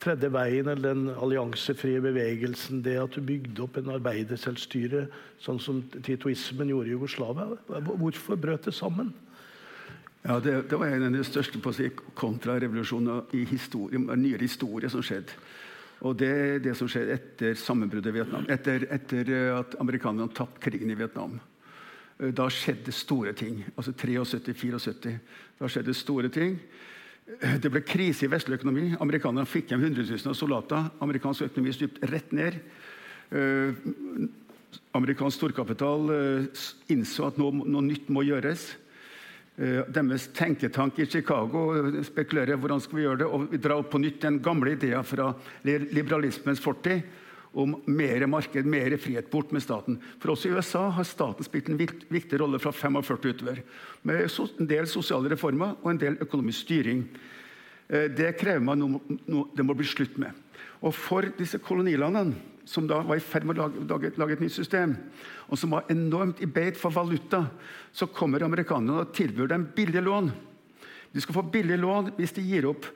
tredje veien, eller den alliansefrie bevegelsen, det at du bygde opp en arbeiderselvstyre, sånn som titoismen gjorde i Jugoslavia. Hvorfor brøt det sammen? Ja, det, det, var en av de største si, kontrarevolusjonene i historie, nyere historie som skjedde. Og det det som skjedde etter sammenbruddet i Vietnam. Etter, etter at amerikanerne tapte krigen i Vietnam. Da skjedde store ting. Altså 73-74. Da skjedde store ting. Det ble krise i vestlig økonomi. Amerikanerne fikk hjem hundretusener av soldater. Amerikansk økonomi stupte rett ned. Uh, amerikansk storkapital uh, innså at noe, noe, nytt må gjøres. Uh, deres tenketank i Chicago spekulerer hvordan skal vi gjøre det, og vi drar opp på nytt den gamle ideen fra liberalismens fortid om mer marked, mer frihet, bort med staten. For også i USA har staten spilt en viktig rolle fra 45 utover. Med en del sosiale reformer og en del økonomisk styring. Eh, det krever man noe, det må bli slutt med. Og for disse kolonilandene, som da var i ferd med å lage, lage, lage, et nytt system, og som var enormt i beit for valuta, så kommer amerikanerne og tilbyr dem billige lån. De skal få billige lån hvis de gir opp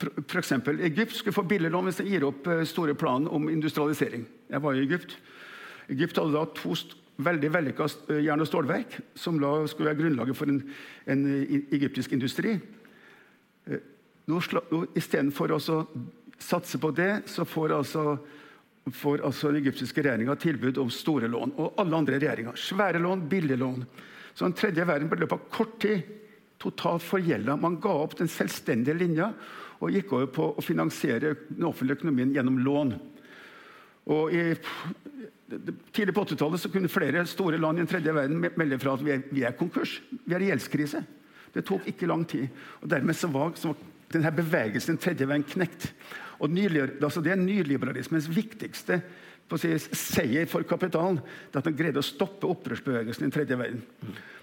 F.eks. Egypt skulle få billig hvis de gir opp eh, store planer om industrialisering. Jeg var i Egypt. Egypt hadde da to veldig vellykka eh, jern- og stålverk, som la, skulle være grunnlaget for en, en egyptisk industri. Eh, Istedenfor å satse på det, så får altså får altså den egyptiske regjeringa tilbud om store lån. Og alle andre regjeringer. Svære lån, billige lån. Så den tredje verden ble i løpet av kort tid totalt forgjelda. Man ga opp den selvstendige linja og gikk over på å finansiere den offentlige økonomien gjennom lån. Og i, Tidlig på 80-tallet kunne flere store land i den tredje verden melde fra at vi er, vi er konkurs. Vi er i gjeldskrise. Det tok ikke lang tid. Og Dermed så var, så var denne bevegelsen den tredje veien knekt. Og altså Det er nyliberalismens viktigste si, seier for kapitalen. Det at den greide å stoppe opprørsbevegelsen i den tredje verden.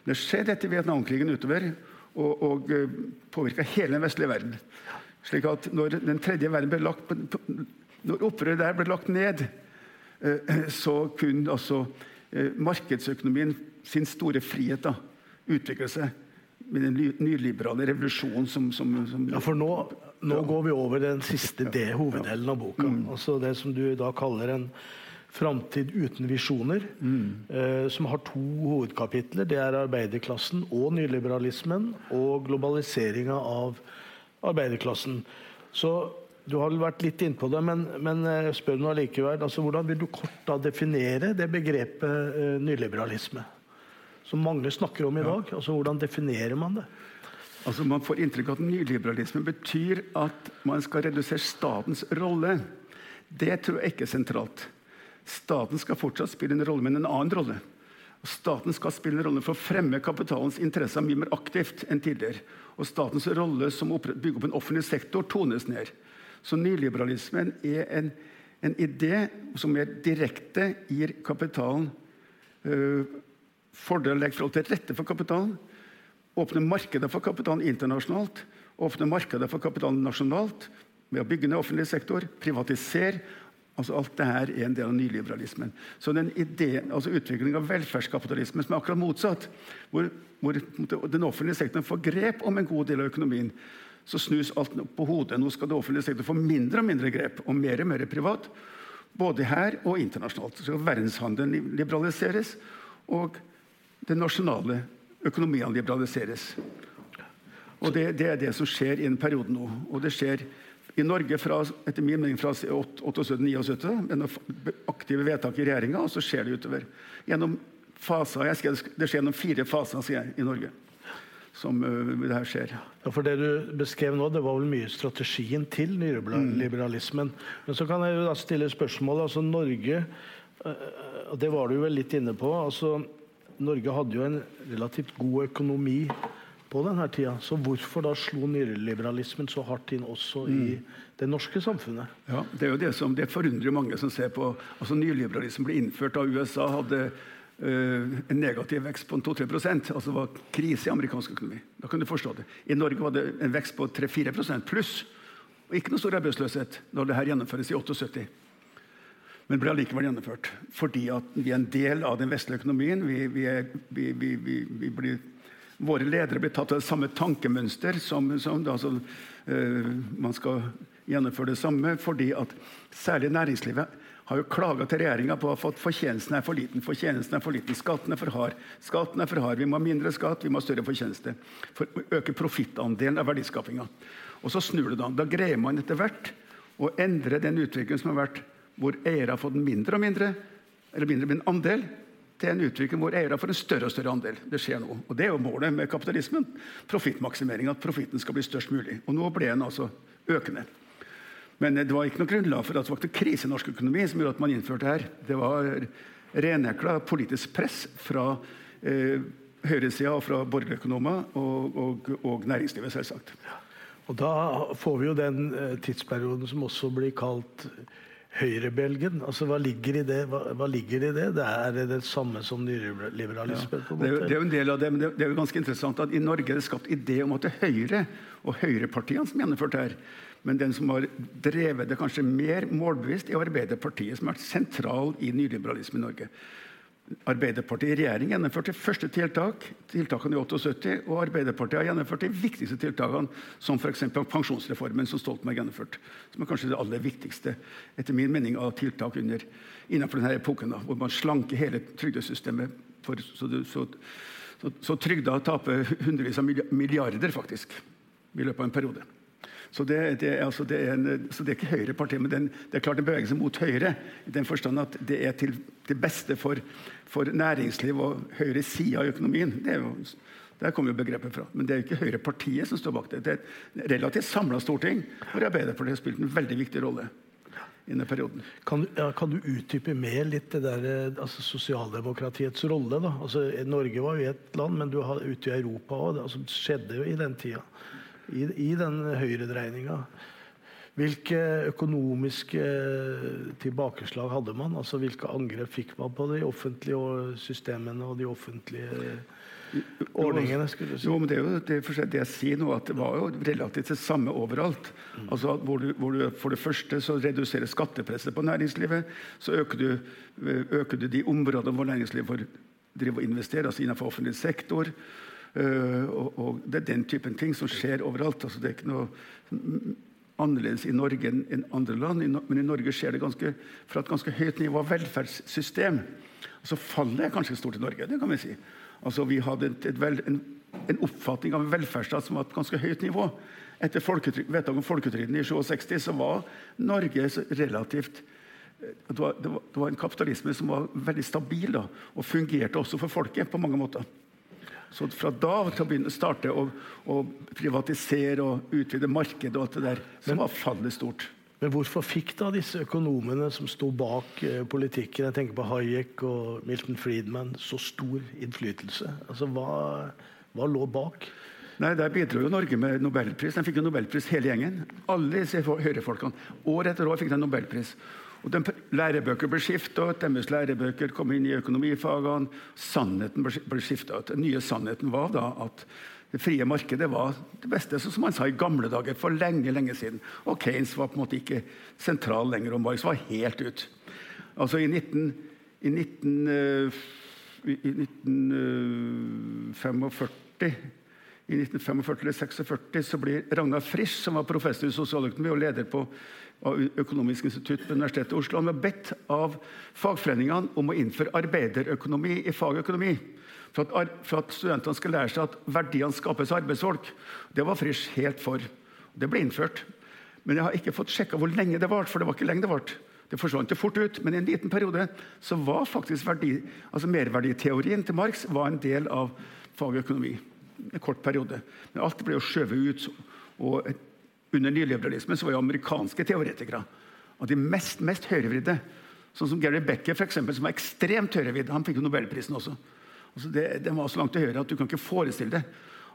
Det skjedde etter Vietnamkrigen utover og, og eh, påvirka hele den vestlige verden. Slik at når den tredje verden ble lagt når opprøret der ble lagt ned, uh, så kunne altså uh, markedsøkonomien sin store frihet da, utvikle seg med den nyliberale revolusjonen som, som, som Ja, for nå, nå ja. går vi over den siste D, hoveddelen av boka. Mm. Altså det som du da kaller en Framtid uten visjoner, mm. eh, som har to hovedkapitler. Det er arbeiderklassen og nyliberalismen og globaliseringa av arbeiderklassen. Så du har vel vært litt innpå det, men, men spør nå allikevel. Altså, hvordan vil du kort da definere det begrepet eh, nyliberalisme? Som mange snakker om i dag. Altså, hvordan definerer man det? Altså, man får inntrykk av at nyliberalisme betyr at man skal redusere statens rolle. Det tror jeg ikke er sentralt. Staten skal fortsatt spille en rolle, men en annen rolle. Staten skal spille en rolle for å fremme kapitalens interesser mye mer aktivt enn tidligere. Og statens rolle som å bygge opp en offentlig sektor tones ned. Så nyliberalismen er en, en idé som mer direkte gir kapitalen øh, fordeler og legger forhold til rette for kapitalen. åpner markedet for kapitalen internasjonalt. åpner markedet for kapitalen nasjonalt ved å bygge ned offentlig sektor. Privatisere Altså Alt dette er en del av nyliberalismen. Så den ideen, altså Utviklingen av velferdskapitalismen som er akkurat motsatt, hvor, hvor, den offentlige sektoren får grep om en god del av økonomien, så snus alt på hodet. Nå skal den offentlige sektoren få mindre og mindre grep, og mer og mer privat. Både her og internasjonalt. Så Verdenshandelen liberaliseres, og den nasjonale økonomien liberaliseres. Og det, det, er det som skjer i en periode nå. Og det skjer i Norge fra, etter min mening fra 78-79, gjennom aktive vedtak i regjeringa, og så skjer det utover. Gjennom faser, jeg skrev, Det skjer gjennom fire faser sier jeg, i Norge. Som uh, det her skjer. Ja, for Det du beskrev nå, det var vel mye strategien til nyliberalismen. Mm. Men så kan jeg jo da stille spørsmål. altså Norge, og det var du vel litt inne på. altså Norge hadde jo en relativt god økonomi på denne tida. Så hvorfor da slo nyliberalismen så hardt inn også i mm. det norske samfunnet? Ja, Det er jo det som det forundrer mange som ser på altså Nyliberalismen ble innført da USA hadde øh, en negativ vekst på 2-3 altså det var krise i amerikansk økonomi. Da kan du forstå det. I Norge var det en vekst på 3-4% pluss. Og ikke noe stor arbeidsløshet når det her gjennomføres i 78. Men ble allikevel gjennomført. Fordi at vi er en del av den vestlige økonomien. Vi, vi, er, vi, vi blir Våre ledere blir tatt av det samme tankemønster som, som da, så, uh, man skal gjennomføre det samme, fordi at særlig næringslivet har jo klaga til regjeringa på at fortjenesten er for liten. Fortjenesten er for liten, Skatten er for hard. Skatten er for hard. Vi må ha mindre skatt, vi må ha større fortjeneste. For å øke profittandelen av verdiskapinga. Og så snur det da. Da greier man etter hvert å endre den utviklingen som har vært hvor eiere har fått mindre og mindre, eller mindre og mindre andel, til en utvikling hvor eiere får en større og større andel. Det skjer nå. Og Det er jo målet med kapitalismen. Profittmaksimering. At profitten skal bli størst mulig. Og nå ble den altså økende. Men det var ikke noe grunnlag for at det var krise i norsk økonomi som gjorde at man innførte her. Det var renhekla politisk press fra eh, høyresida og fra borgerøkonomer og, og, og, næringslivet, selvsagt. Og Da får vi jo den eh, tidsperioden som også blir kalt høyrebølgen? Altså, hva ligger i det? Hva, hva ligger i det? Det er det samme som nyliberalismen. Ja. Det, det, er jo en del av det, men det, det, er jo ganske interessant at i Norge er det skapt idé om at det er Høyre og høyrepartiene som gjennomførte her. Men den som har drevet det kanskje mer målbevisst, er Arbeiderpartiet, som har vært sentral i nyliberalismen i Norge. Arbeiderpartiet i regjering gjennomførte første tiltak, tiltakene i 78, og Arbeiderpartiet har gjennomført de viktigste tiltakene, som f.eks. pensjonsreformen som Stoltenberg gjennomførte. Som er kanskje det aller viktigste etter min mening, av tiltak under, innenfor denne epoken, da, hvor man slanker hele trygdesystemet. For, så, så, så, så trygda taper hundrevis av milliarder faktisk, i løpet av en periode. Så det, det, altså det er en, så det er ikke Høyrepartiet, men den, det er klart en bevegelse mot Høyre. I den forstand at det er til det beste for, for næringsliv og høyre side av økonomien. Jo, der kommer jo begrepet fra. Men det er jo ikke Høyrepartiet som står bak det. Det er et relativt samla storting hvor Arbeiderpartiet har spilt en veldig viktig rolle. i denne perioden. Kan, ja, kan, du utdype mer litt det der, altså sosialdemokratiets rolle? da? Altså, Norge var jo ett land, men du har ute i Europa òg. Det altså, skjedde jo i den tida i, i den høyredreininga. Hvilke økonomiske tilbakeslag hadde man? Altså Hvilke angrep fikk man på de offentlige systemene og de offentlige ordningene? skulle du si? Jo, men Det er jo det, det jeg sier nå, at det var jo relativt det samme overalt. Mm. Altså hvor du, hvor du, For det første så reduserer skattepresset på næringslivet. Så øker du, øker du de områdene hvor næringslivet får drive og investere, altså innenfor offentlig sektor. Uh, og, og, Det er den typen ting som skjer overalt. altså Det er ikke noe annerledes i Norge enn andre land, men i Norge skjer det ganske, fra et ganske høyt nivå av velferdssystem. Altså Fallet er kanskje stort i Norge, det kan vi si. Altså Vi hadde et, et vel, en, en, oppfatning av en velferdsstat som var et ganske høyt nivå. Etter vedtaket om folketrygden i 67 så var Norge relativt eh, det, var, det var, en kapitalisme som var veldig stabil da, og fungerte også for folket på mange måter. Så fra da til å begynne starte å, å privatisere og utvide markedet og alt det der, så var fallet stort. Men hvorfor fikk da disse økonomene som sto bak eh, politikken, jeg tenker på Hayek og Milton Friedman, så stor innflytelse? Altså, hva, hva lå bak? Nei, Der bidro jo Norge med nobelpris. De fikk jo nobelpris hele gjengen. Alle disse høyrefolkene. År etter år fikk de nobelpris. Og de Lærebøker ble skifta ut, deres lærebøker kom inn i økonomifagene. Sannheten ble skifta ut. Den nye sannheten var da at det frie markedet var det beste, som man sa i gamle dager, for lenge lenge siden. Og Keynes var på en måte ikke sentral lenger, og Marx var helt ut. Altså I, 19, i, 19, uh, i 1945 i 1945 eller 1946 så blir Ragnar Frisch, som var professor i sosialøkonomi og leder på Økonomisk institutt på Universitetet i Oslo, han var bedt av fagforeningene om å innføre arbeiderøkonomi i fagøkonomi. For at, for at studentene skal lære seg at verdiene skapes av arbeidsfolk. Det var Frisch helt for. Det ble innført. Men jeg har ikke fått sjekka hvor lenge det varte, for det var ikke lenge det varte. Det forsvant jo fort ut, men i en liten periode så var faktisk verdi, altså merverditeorien til Marx var en del av fagøkonomi en kort periode. Men alt ble jo skjøvet ut. og Under nyliberalismen så var jo amerikanske teoretikere av de mest, mest høyrevridde. Sånn som Gary Becker, for eksempel, som var ekstremt høyrevidd. Han fikk jo nobelprisen også. Altså det, det, var så langt til høyre at du kan ikke forestille det.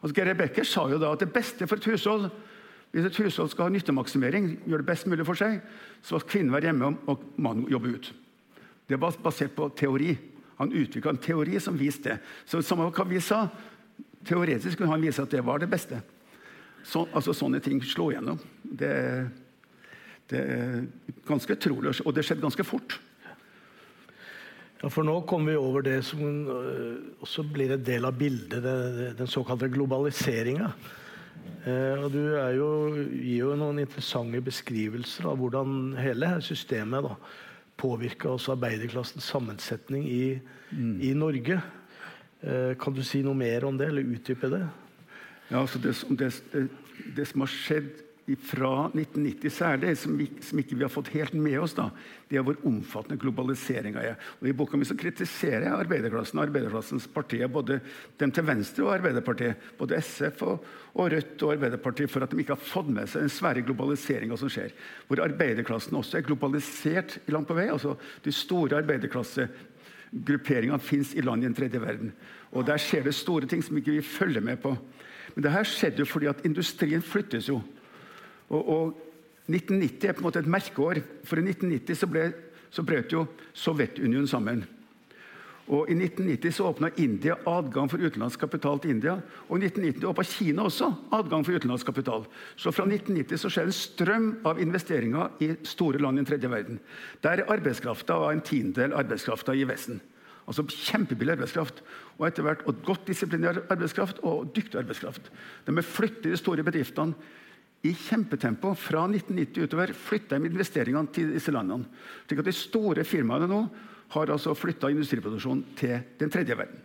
Altså Gary Becker sa jo da at det beste for et hushold hvis et hushold skal ha nyttemaksimering, gjør det best mulig for seg, så skal kvinnen være hjemme og mannen jobbe ut. Det var basert på teori. Han utvikla en teori som viste det. Så samme hva vi sa, Teoretisk kunne han vise at det var det beste. Så, altså Sånne ting slår gjennom. Det, det er ganske trolig, og det skjedde ganske fort. Ja, for Nå kommer vi over det som uh, også blir en del av bildet, det, den såkalte globaliseringa. Uh, og Du jo, gir jo noen interessante beskrivelser av hvordan hele systemet da, påvirka også arbeiderklassens sammensetning i, mm. i Norge. Eh, kan du si noe mer om det, eller utdype det? Ja, altså det, det, det, som har skjedd fra 1990 særlig, som, vi, som ikke vi har fått helt med oss, da, det er hvor omfattende globaliseringa er. Og I boka mi så kritiserer jeg arbeiderklassen og arbeiderklassens partier, både dem til venstre og Arbeiderpartiet, både SF og, og, Rødt og Arbeiderpartiet, for at de ikke har fått med seg den svære globaliseringa som skjer. Hvor arbeiderklassen også er globalisert langt på vei. altså De store arbeiderklasse grupperingene fins i land i den tredje verden. Og Der skjer det store ting som ikke vi følger med på. Men det her skjedde jo fordi at industrien flyttes jo. Og, og 1990 er på en måte et merkeår. For i 1990 så, ble, så brøt jo Sovjetunionen sammen. Og I 1990 så åpna India adgang for utenlandsk kapital til India. Og i 1990 åpna Kina også adgang for utenlandsk kapital. Så fra 1990 så skjer en strøm av investeringer i store land i den tredje verden. Der er arbeidskrafta en tiendedel arbeidskrafta i Vesten. Altså Kjempebillig arbeidskraft. Og etter hvert og godt disiplinert arbeidskraft og dyktig arbeidskraft. De flytter de store bedriftene i kjempetempo. Fra 1990 utover flytta de investeringene til disse landene. Slik at de store firmaene nå har altså flytta industriproduksjon til den tredje verden.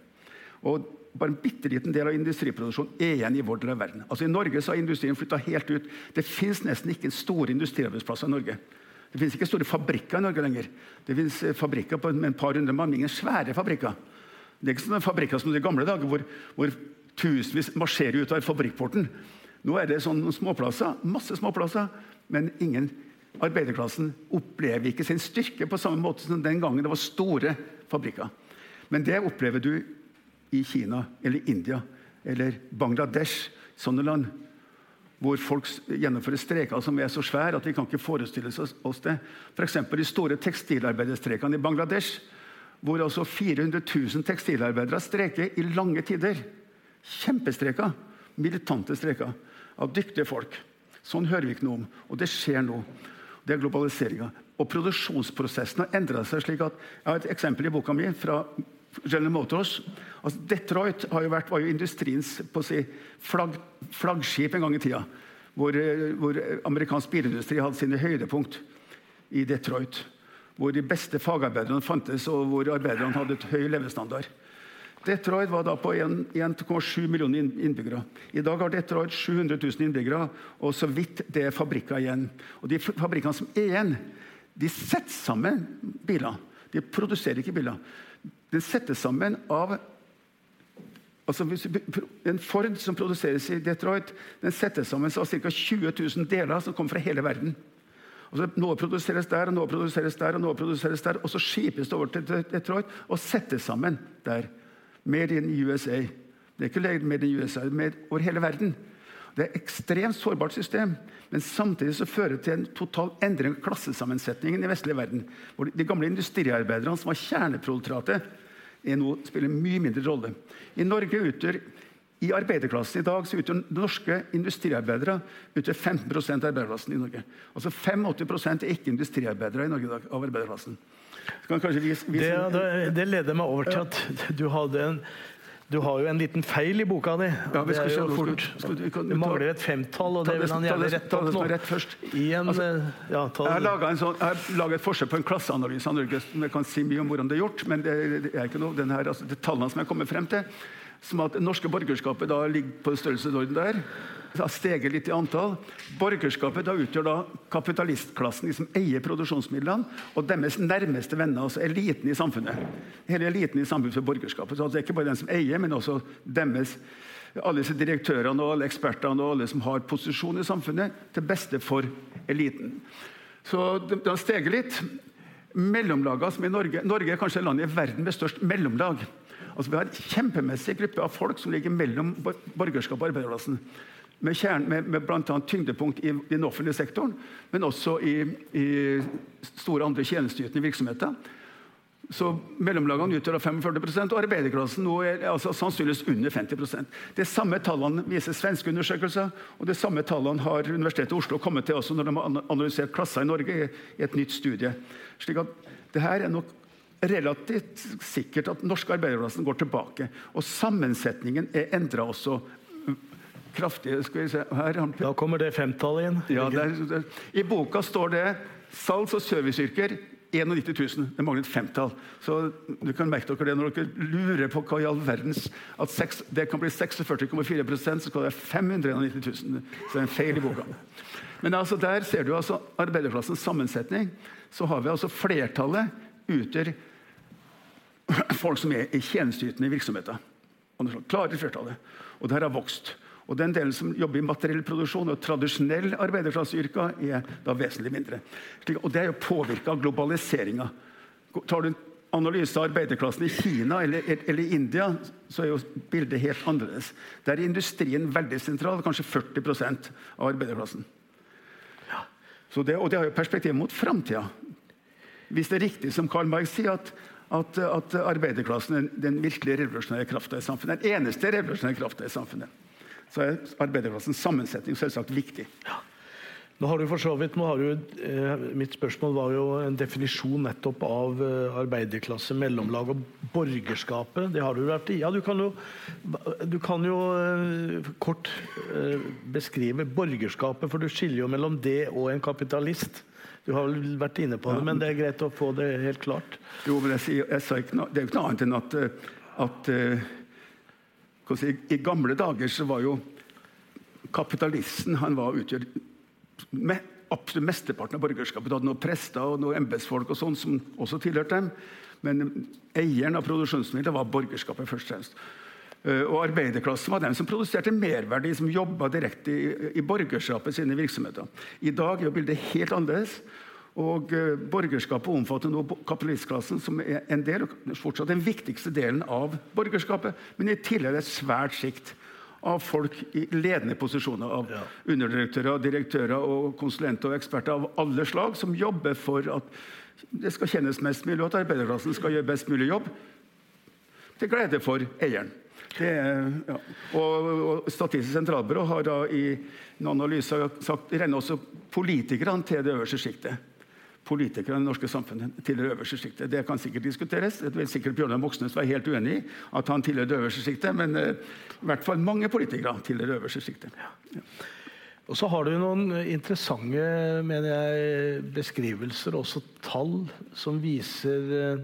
Og bare en bitte liten del av industriproduksjonen er igjen i vår del av verden. Altså I Norge så har industrien flytta helt ut. Det fins nesten ikke store industriarbeidsplasser i Norge. Det fins ikke store fabrikker i Norge lenger. Det fins fabrikker på en par hundre mann, ingen svære fabrikker. Det er ikke sånne fabrikker som de gamle dager, hvor, hvor tusenvis marsjerer ut av fabrikkporten. Nå er det sånne småplasser, masse småplasser, men ingen arbeiderklassen opplever ikke sin styrke på samme måte som den gangen det var store fabrikker. Men det opplever du i Kina eller India eller Bangladesh, sånne land hvor folk gjennomfører streker som er så svære at vi kan ikke forestille oss det. F.eks. de store tekstilarbeiderstrekene i Bangladesh, hvor altså 400 000 tekstilarbeidere streker i lange tider. Kjempestreker. Militante streker av dyktige folk. Sånn hører vi ikke noe om, og det skjer nå. Det er globaliseringa. Og produksjonsprosessen har endra seg slik at Jeg har et eksempel i boka mi fra General Motors. Altså, Detroit jo vært, var jo industriens si, flagg, flaggskip en gang i tida. Hvor, eh, hvor, amerikansk bilindustri hadde sine høydepunkt i Detroit. Hvor de beste fagarbeiderne fantes, og hvor arbeiderne hadde et høy levestandard. Detroit var da på 1,7 millioner innbyggere. I dag har Detroit 700 000 innbyggere, og så vidt det er fabrikker igjen. Og De fabrikkene som er igjen, de setter sammen biler. De produserer ikke biler. Den settes sammen av altså En Ford som produseres i Detroit, den settes sammen av ca. 20 000 deler som kommer fra hele verden. Altså, noe produseres der, og noe produseres der, og noe produseres der, og så skipes det over til Detroit og settes sammen der. Made in USA. Det er ikke made in USA, made over hele verden. Det er et ekstremt sårbart system, men samtidig så fører det til en total endring av klassesammensetningen i vestlige verden. Hvor de gamle industriarbeiderne som var kjerneproletariatet, nå spiller mye mindre rolle. I Norge utgjør i arbeiderklassen i dag så utgjør norske industriarbeidere utgjør 15% av arbeiderklassen i Norge. Altså 85 er ikke industriarbeidere i Norge i dag av arbeiderklassen. Vise, vise det, det, det, leder meg over til at du hadde en du har jo en liten feil i boka di. Ja, det, er jo fort, det mangler et femtall, og det vil han gjerne rette opp nå. Altså, ja, jeg har laga sånn, et forsøk på en klasseanalyse av Norge. Jeg kan si mye om hvordan det er gjort, men det, er ikke noe, her, altså, det tallene som jeg kommer frem til, som at det norske borgerskapet da ligger på størrelsesorden der steget litt i antall. Borgerskapet da utgjør da kapitalistklassen, de som eier produksjonsmidlene, og deres nærmeste venner, altså eliten i samfunnet. Hele eliten i samfunnet for borgerskapet. Så altså, det er ikke bare den som eier, men også deres alle disse direktørene og alle ekspertene og alle som har posisjon i samfunnet, til beste for eliten. Så det har steget litt. Mellomlagene som i Norge Norge er kanskje landet i verden med størst mellomlag. Altså Vi har en kjempemessig gruppe av folk som ligger mellom borgerskapet og arbeiderklassen med, kjern, med, med bl.a. tyngdepunkt i, den offentlige sektoren, men også i, i store andre tjenesteytende virksomheter. Så Mellomlagene utgjør 45 og arbeiderklassen nå er altså sannsynligvis under 50% Det samme tallene viser svenske undersøkelser, og de samme tallene har Universitetet i Oslo kommet til også når de har analysert klasser i Norge i et nytt studie. Slik at det her er nok relativt sikkert at norske arbeiderklassen går tilbake. Og sammensetningen er endra også kraftige skal vi se, her. Da kommer det femtallet igjen. Ja, der, der. I boka står det salgs- og serviceyrker 91 000. Det mangler et femtall. Så du kan merke dere det når dere lurer på hva i all verdens at 6, det kan bli 46,4% så skal det være 591 000. Så det er en feil i boka. Men altså der ser du altså arbeiderklassens sammensetning. Så har vi altså flertallet utgjør folk som er i tjenesteytende virksomheter. Klare flertallet. Og det her har vokst. Og Den delen som jobber i materiell produksjon og tradisjonell arbeiderklasseyrker, er da vesentlig mindre. Og Det er jo påvirka av globaliseringa. Tar du en analyse av arbeiderklassen i Kina eller, eller, India, så er jo bildet helt annerledes. Der er industrien veldig sentral, kanskje 40% av arbeiderklassen. Ja. Det, og det har jo perspektiv mot framtida. Hvis det er riktig som Karl Marx sier, at, at, at arbeiderklassen er den virkelig revolusjonære krafta i samfunnet. Den eneste revolusjonære krafta i samfunnet så er arbeiderklassens sammensetning selvsagt viktig. Ja. Nå har du for så vidt, har du, eh, Mitt spørsmål var jo en definisjon nettopp av eh, arbeiderklasse, mellomlag og borgerskapet. Det har du vært i. Ja, du kan jo, du kan jo eh, kort beskrive borgerskapet, for du skiller jo mellom det og en kapitalist. Du har vel vært inne på det, men det er greit å få det helt klart. Jo, men jeg, jeg sa ikke noe, Det er jo ikke noe annet enn at, at si, I gamle dager så var jo kapitalisten han var utgjør med, absolutt mesteparten av borgerskapet. Du hadde noen prester og noen embetsfolk sånn som også tilhørte dem. Men eieren av produksjonsmidler var borgerskapet først og fremst. Eh, og Arbeiderklassen var den som produserte merverdi, som jobba direkte i, i borgerskapet sine virksomheter. I dag er bildet helt annerledes. Og uh, Borgerskapet omfatter nå kapitalistklassen, som er en del, fortsatt den viktigste delen av borgerskapet. Men i tillegg et svært sikt av folk i ledende posisjoner. Av ja. underdirektører, direktører, og konsulenter og eksperter av alle slag som jobber for at det skal kjennes mest mulig, og at arbeiderklassen skal gjøre best mulig jobb. Til glede for eieren. Det, ja. og, og, Statistisk sentralbyrå har da i en analyse sagt regner også politikerne til det øverste sjiktet. Politikere i det norske samfunnet til det øverste sjiktet. Det kan sikkert diskuteres. Det vil sikkert Bjørnar Moxnes være helt uenig i, at han tilhører det øverste sjiktet, men uh, i hvert fall mange politikere tilhører det øverste sjiktet. Ja. Og så har du noen interessante mener jeg, beskrivelser, også tall, som viser eh,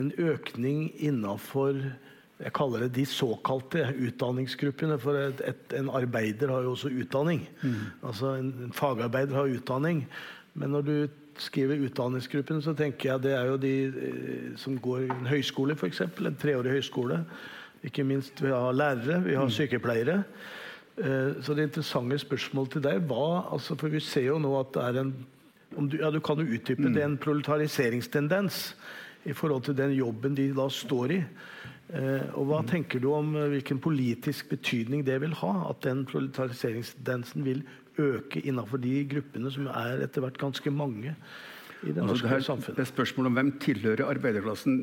en økning innafor jeg kaller det de såkalte utdanningsgruppene. For et, et, en arbeider har jo også utdanning. Mm. Altså en, en, fagarbeider har utdanning. Men når du skriver utdanningsgruppen, så tenker jeg det er jo de eh, som går i en høyskole, f.eks. En treårig høyskole. Ikke minst vi har lærere, vi har mm. sykepleiere. Eh, så det interessante spørsmålet til deg var altså, For vi ser jo nå at det er en du, ja, du kan jo utdype mm. det, en proletariseringsstendens i forhold til den jobben de da står i. Eh, og Hva tenker du om hvilken politisk betydning det vil ha? At den proletariseringsdansen vil øke innenfor de gruppene som er etter hvert ganske mange i det altså, norske altså, samfunnet? Det er spørsmålet om hvem tilhører arbeiderklassen.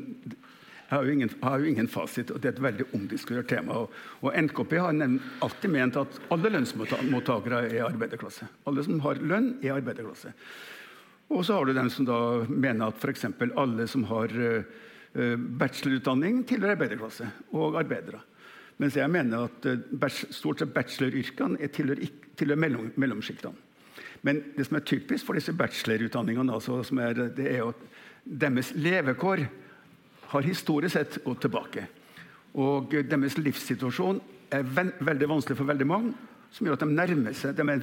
Jeg har, jo ingen, har jo ingen fasit, og det er et veldig omdiskutert tema. Og, og NKP har alltid ment at alle lønnsmottakere er arbeiderklasse. Alle som har lønn, er arbeiderklasse. Og så har du dem som da mener at f.eks. alle som har uh, Eh, bachelorutdanning tilhører arbeiderklasse og arbeidere. Mens jeg mener at eh, stort sett bacheloryrkene tilhører, tilhører mellom, mellomsjiktene. Men det som er typisk for disse bachelorutdanningene, altså, er, det er at deres levekår har historisk sett gått tilbake. Og deres livssituasjon er veldig vanskelig for veldig mange, som gjør at de nærmer seg de er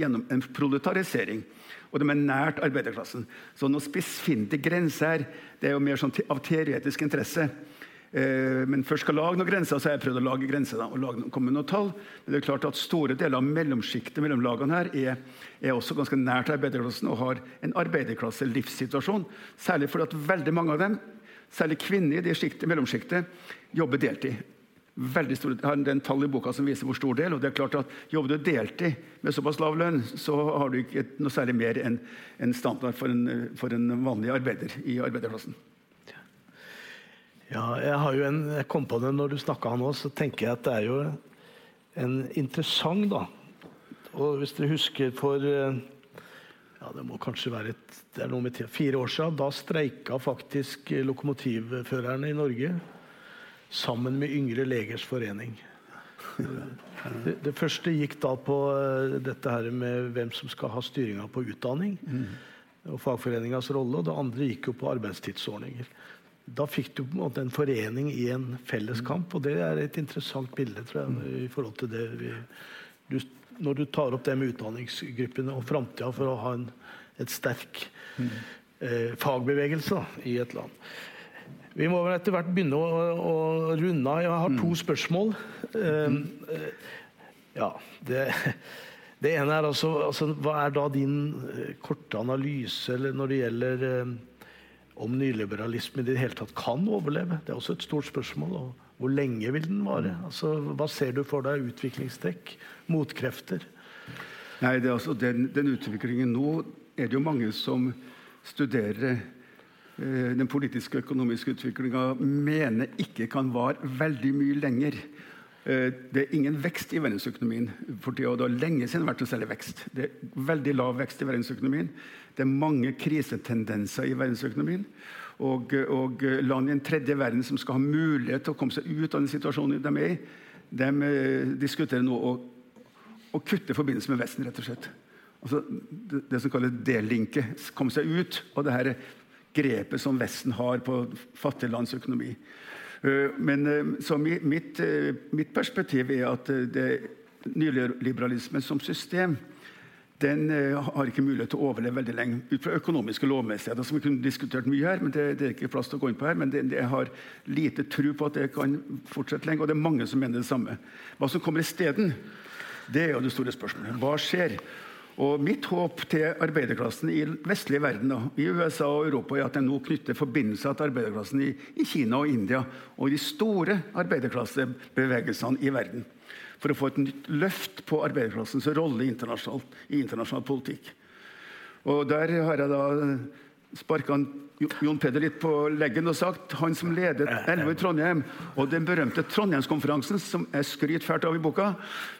gjennom en proletarisering og de er nært arbeiderklassen. Så noen spissfindig grenser her, det er jo mer sånn av teoretisk interesse. Eh, men først skal lage noen grenser, så har jeg prøvd å lage grenser. Og lage, komme noen tall. Men det er klart at store deler av mellomsjiktet mellom lagene her er, er, også ganske nært arbeiderklassen og har en arbeiderklasse-livssituasjon. Særlig fordi at veldig mange av dem, særlig kvinner i det mellomsjiktet, jobber deltid veldig stor, har en tall i boka som viser hvor stor del. og det er klart at Jobber du deltid med såpass lav lønn, så har du ikke noe særlig mer enn en standard for en, for en, vanlig arbeider i arbeiderklassen. Ja, jeg, har jo en, jeg kom på det når du snakka nå, så tenker jeg at det er jo en interessant da. Og hvis dere husker for ja, det må kanskje være et, det er noe med fire år siden, da streika faktisk lokomotivførerne i Norge sammen med Yngre legers forening. Det, det, første gikk da på uh, dette her med hvem som skal ha styringa på utdanning. Mm. Og fagforeningas rolle. Og det andre gikk jo på arbeidstidsordninger. Da fikk du på en måte en forening i en felleskamp, og det er et interessant bilde tror jeg, i forhold til det vi, du, Når du tar opp det med utdanningsgruppene og framtida for å ha en et sterk eh, fagbevegelse da, i et land. Vi må vel etter hvert begynne å, å runde av. Jeg har to spørsmål. Uh, ja, det, det, ene er altså, altså, Hva er da din uh, korte analyse når det gjelder uh, om nyliberalisme i det hele tatt kan overleve? Det er også et stort spørsmål. Og hvor lenge vil den vare? Altså, hva ser du for deg utviklingstrekk? Motkrefter? Nei, altså, den, den utviklingen nå er det jo mange som studerer Eh, den politiske og økonomiske utviklinga mener ikke kan vare veldig mye lenger. Eh, det er ingen vekst i verdensøkonomien for tida, det har lenge siden vært noe særlig vekst. Det er veldig lav vekst i verdensøkonomien. Det er mange krisetendenser i verdensøkonomien. Og, og land i en tredje verden som skal ha mulighet til å komme seg ut av den situasjonen de er i, de eh, diskuterer nå å, å kutte forbindelse med Vesten, rett og slett. Altså, det, det, som kalles delinke. Komme seg ut av det her grepet som Vesten har på fattige økonomi. Eh, men eh, så mitt, eh, mitt perspektiv er at det nyliberalismen som system den har ikke mulighet til å overleve veldig lenge ut fra økonomiske lovmessigheter. som vi kunne diskutert mye her, men det, det, er ikke plass til å gå inn på her, men det har lite tro på at det kan fortsette lenge, og det er mange som mener det samme. Hva som kommer isteden, det er jo det store spørsmålet. Hva skjer? Og Mitt håp til arbeiderklassen i vestlige verden, i USA og Europa, er at den nå knytter forbindelser til arbeiderklassen i, i, Kina og India og de store arbeiderklassebevegelsene i verden. For å få et nytt løft på arbeiderklassens rolle i internasjonal politikk. Og Der har jeg da sparka Jon Peder litt på leggen og sagt han som ledet LO i Trondheim, og den berømte Trondheimskonferansen, som jeg skryter fælt av i boka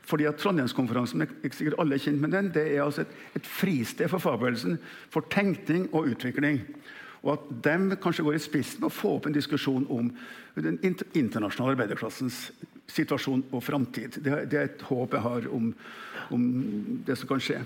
fordi at Trondheimskonferansen ikke sikkert alle er kjent med den, det er altså et, et fristed for fagbevegelsen for tenkning og utvikling. Og at de kanskje går i spissen med å få opp en diskusjon om den internasjonale arbeiderklassens situasjon og framtid. Det, det, er et håp jeg har om, om det som kan skje.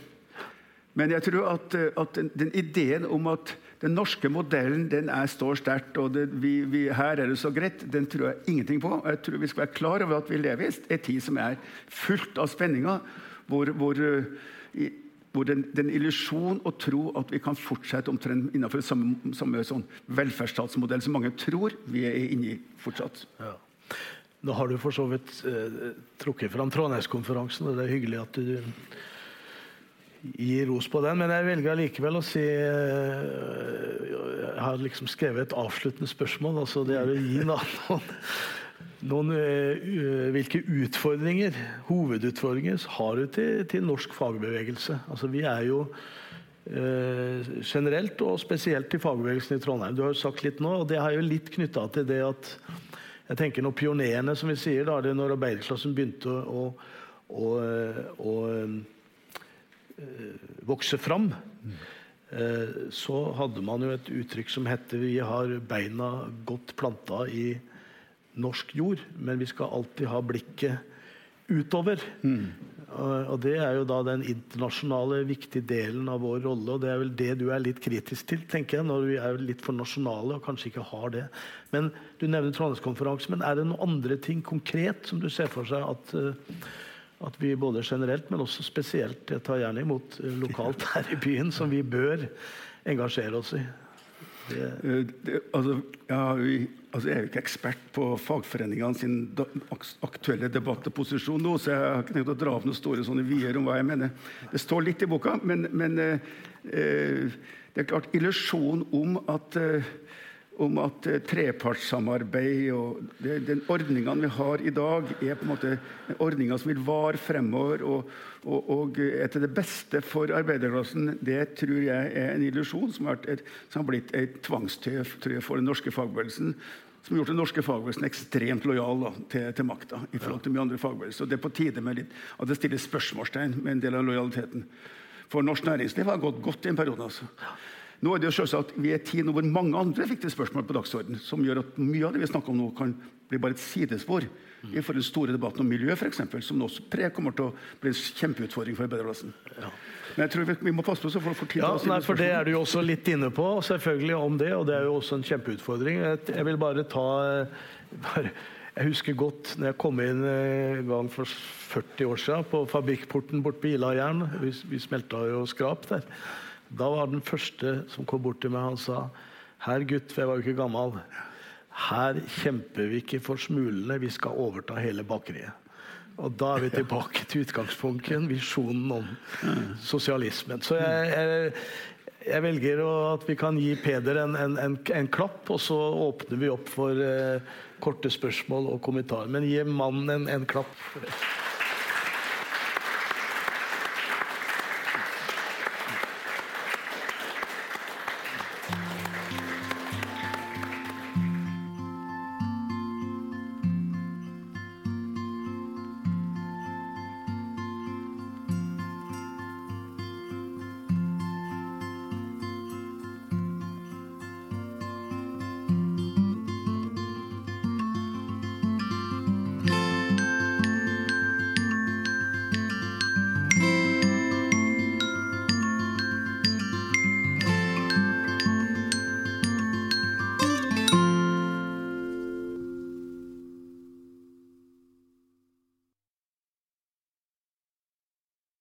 Men jeg tror at, at den, den, ideen om at den norske modellen den er, står sterkt, og det, vi, vi, her er det så greit, den tror jeg ingenting på. Jeg tror vi skal være klar over at vi lever i en tid som er fullt av spenninger, hvor, hvor, eh, hvor den, den illusjon å tro at vi kan fortsette omtrent innenfor samme, samme sånn velferdsstatsmodell som mange tror vi er inne i fortsatt. Ja. Nå har du for så vidt eh, trukket fram Trondheimskonferansen, og det er hyggelig at du gi ros på den, men jeg velger likevel å si eh, Jeg har liksom skrevet et avsluttende spørsmål. altså Det er å gi noen, noen uh, Hvilke utfordringer, hovedutfordringer har du til, til norsk fagbevegelse? Altså Vi er jo uh, generelt og spesielt til fagbevegelsen i Trondheim. Du har jo sagt litt nå, og det har jo litt knytta til det at jeg tenker når pionerene, som vi sier, da, det når arbeiderklassen begynte å, å, å, å Eh, vokse fram, eh, så hadde man jo et uttrykk som heter 'vi har beina godt planta i norsk jord', men vi skal alltid ha blikket utover. Mm. Og Det er jo da den internasjonale, viktige delen av vår rolle. Og det er vel det du er litt kritisk til, tenker jeg, når vi er litt for nasjonale og kanskje ikke har det. Men Du nevner Trondheimskonferansen, men er det noen andre ting konkret som du ser for seg at uh, at vi både generelt, men også spesielt tar gjerne imot eh, lokalt her i byen, som vi bør engasjere oss i. Det. Eh, det, altså, jeg, altså, jeg, er jo ikke ekspert på fagforeningene sin aktuelle debatt og posisjon nå, så jeg har ikke tenkt å dra opp noen store sånne vier om hva jeg mener. Det står litt i boka, men, men eh, eh det er klart illusjonen om at eh, om at eh, trepartssamarbeid og den ordningene vi har i dag, er på en måte ordninger som vil vare fremover og, og, og, er til det beste for arbeiderklassen, det tror jeg er en illusjon som som har blitt et tvangstøy for den norske fagbevegelsen. Som har gjort den norske fagbevegelsen ekstremt lojal da, til, til makta. i forhold til mye andre fagbevegelser. Det er på tide med litt, at det stilles spørsmålstegn med en del av lojaliteten. For norsk næringsliv har gått godt i en periode. altså. Nå er det jo selvsagt, Vi er tid hvor mange andre viktige spørsmål på dagsordenen som gjør at mye av det vi snakker om nå, kan bli bare et sidespor mm. i for den store debatten om miljø, f.eks., som også pre kommer til å bli en kjempeutfordring for arbeiderklassen. Ja. Men jeg tror vi, vi, må passe på så folk får tid ja, til å stille for Det er du jo også litt inne på, selvfølgelig om det, og det er jo også en kjempeutfordring. Jeg vil bare ta bare, Jeg husker godt når jeg kom inn en gang for 40 år siden på fabrikkporten bort på Ilajern. Vi, vi smelta jo skrap der. Da var den første som kom bort til meg, han sa Herr gutt, for jeg var jo ikke gammel. Her kjemper vi ikke for smulene, vi skal overta hele bakeriet. Og da er vi tilbake til utgangspunktet, visjonen om sosialismen. Så jeg, jeg, jeg velger at vi kan gi Peder en, en, en, en, klapp, og så åpner vi opp for uh, korte spørsmål og kommentarer. Men gi mannen en, klapp.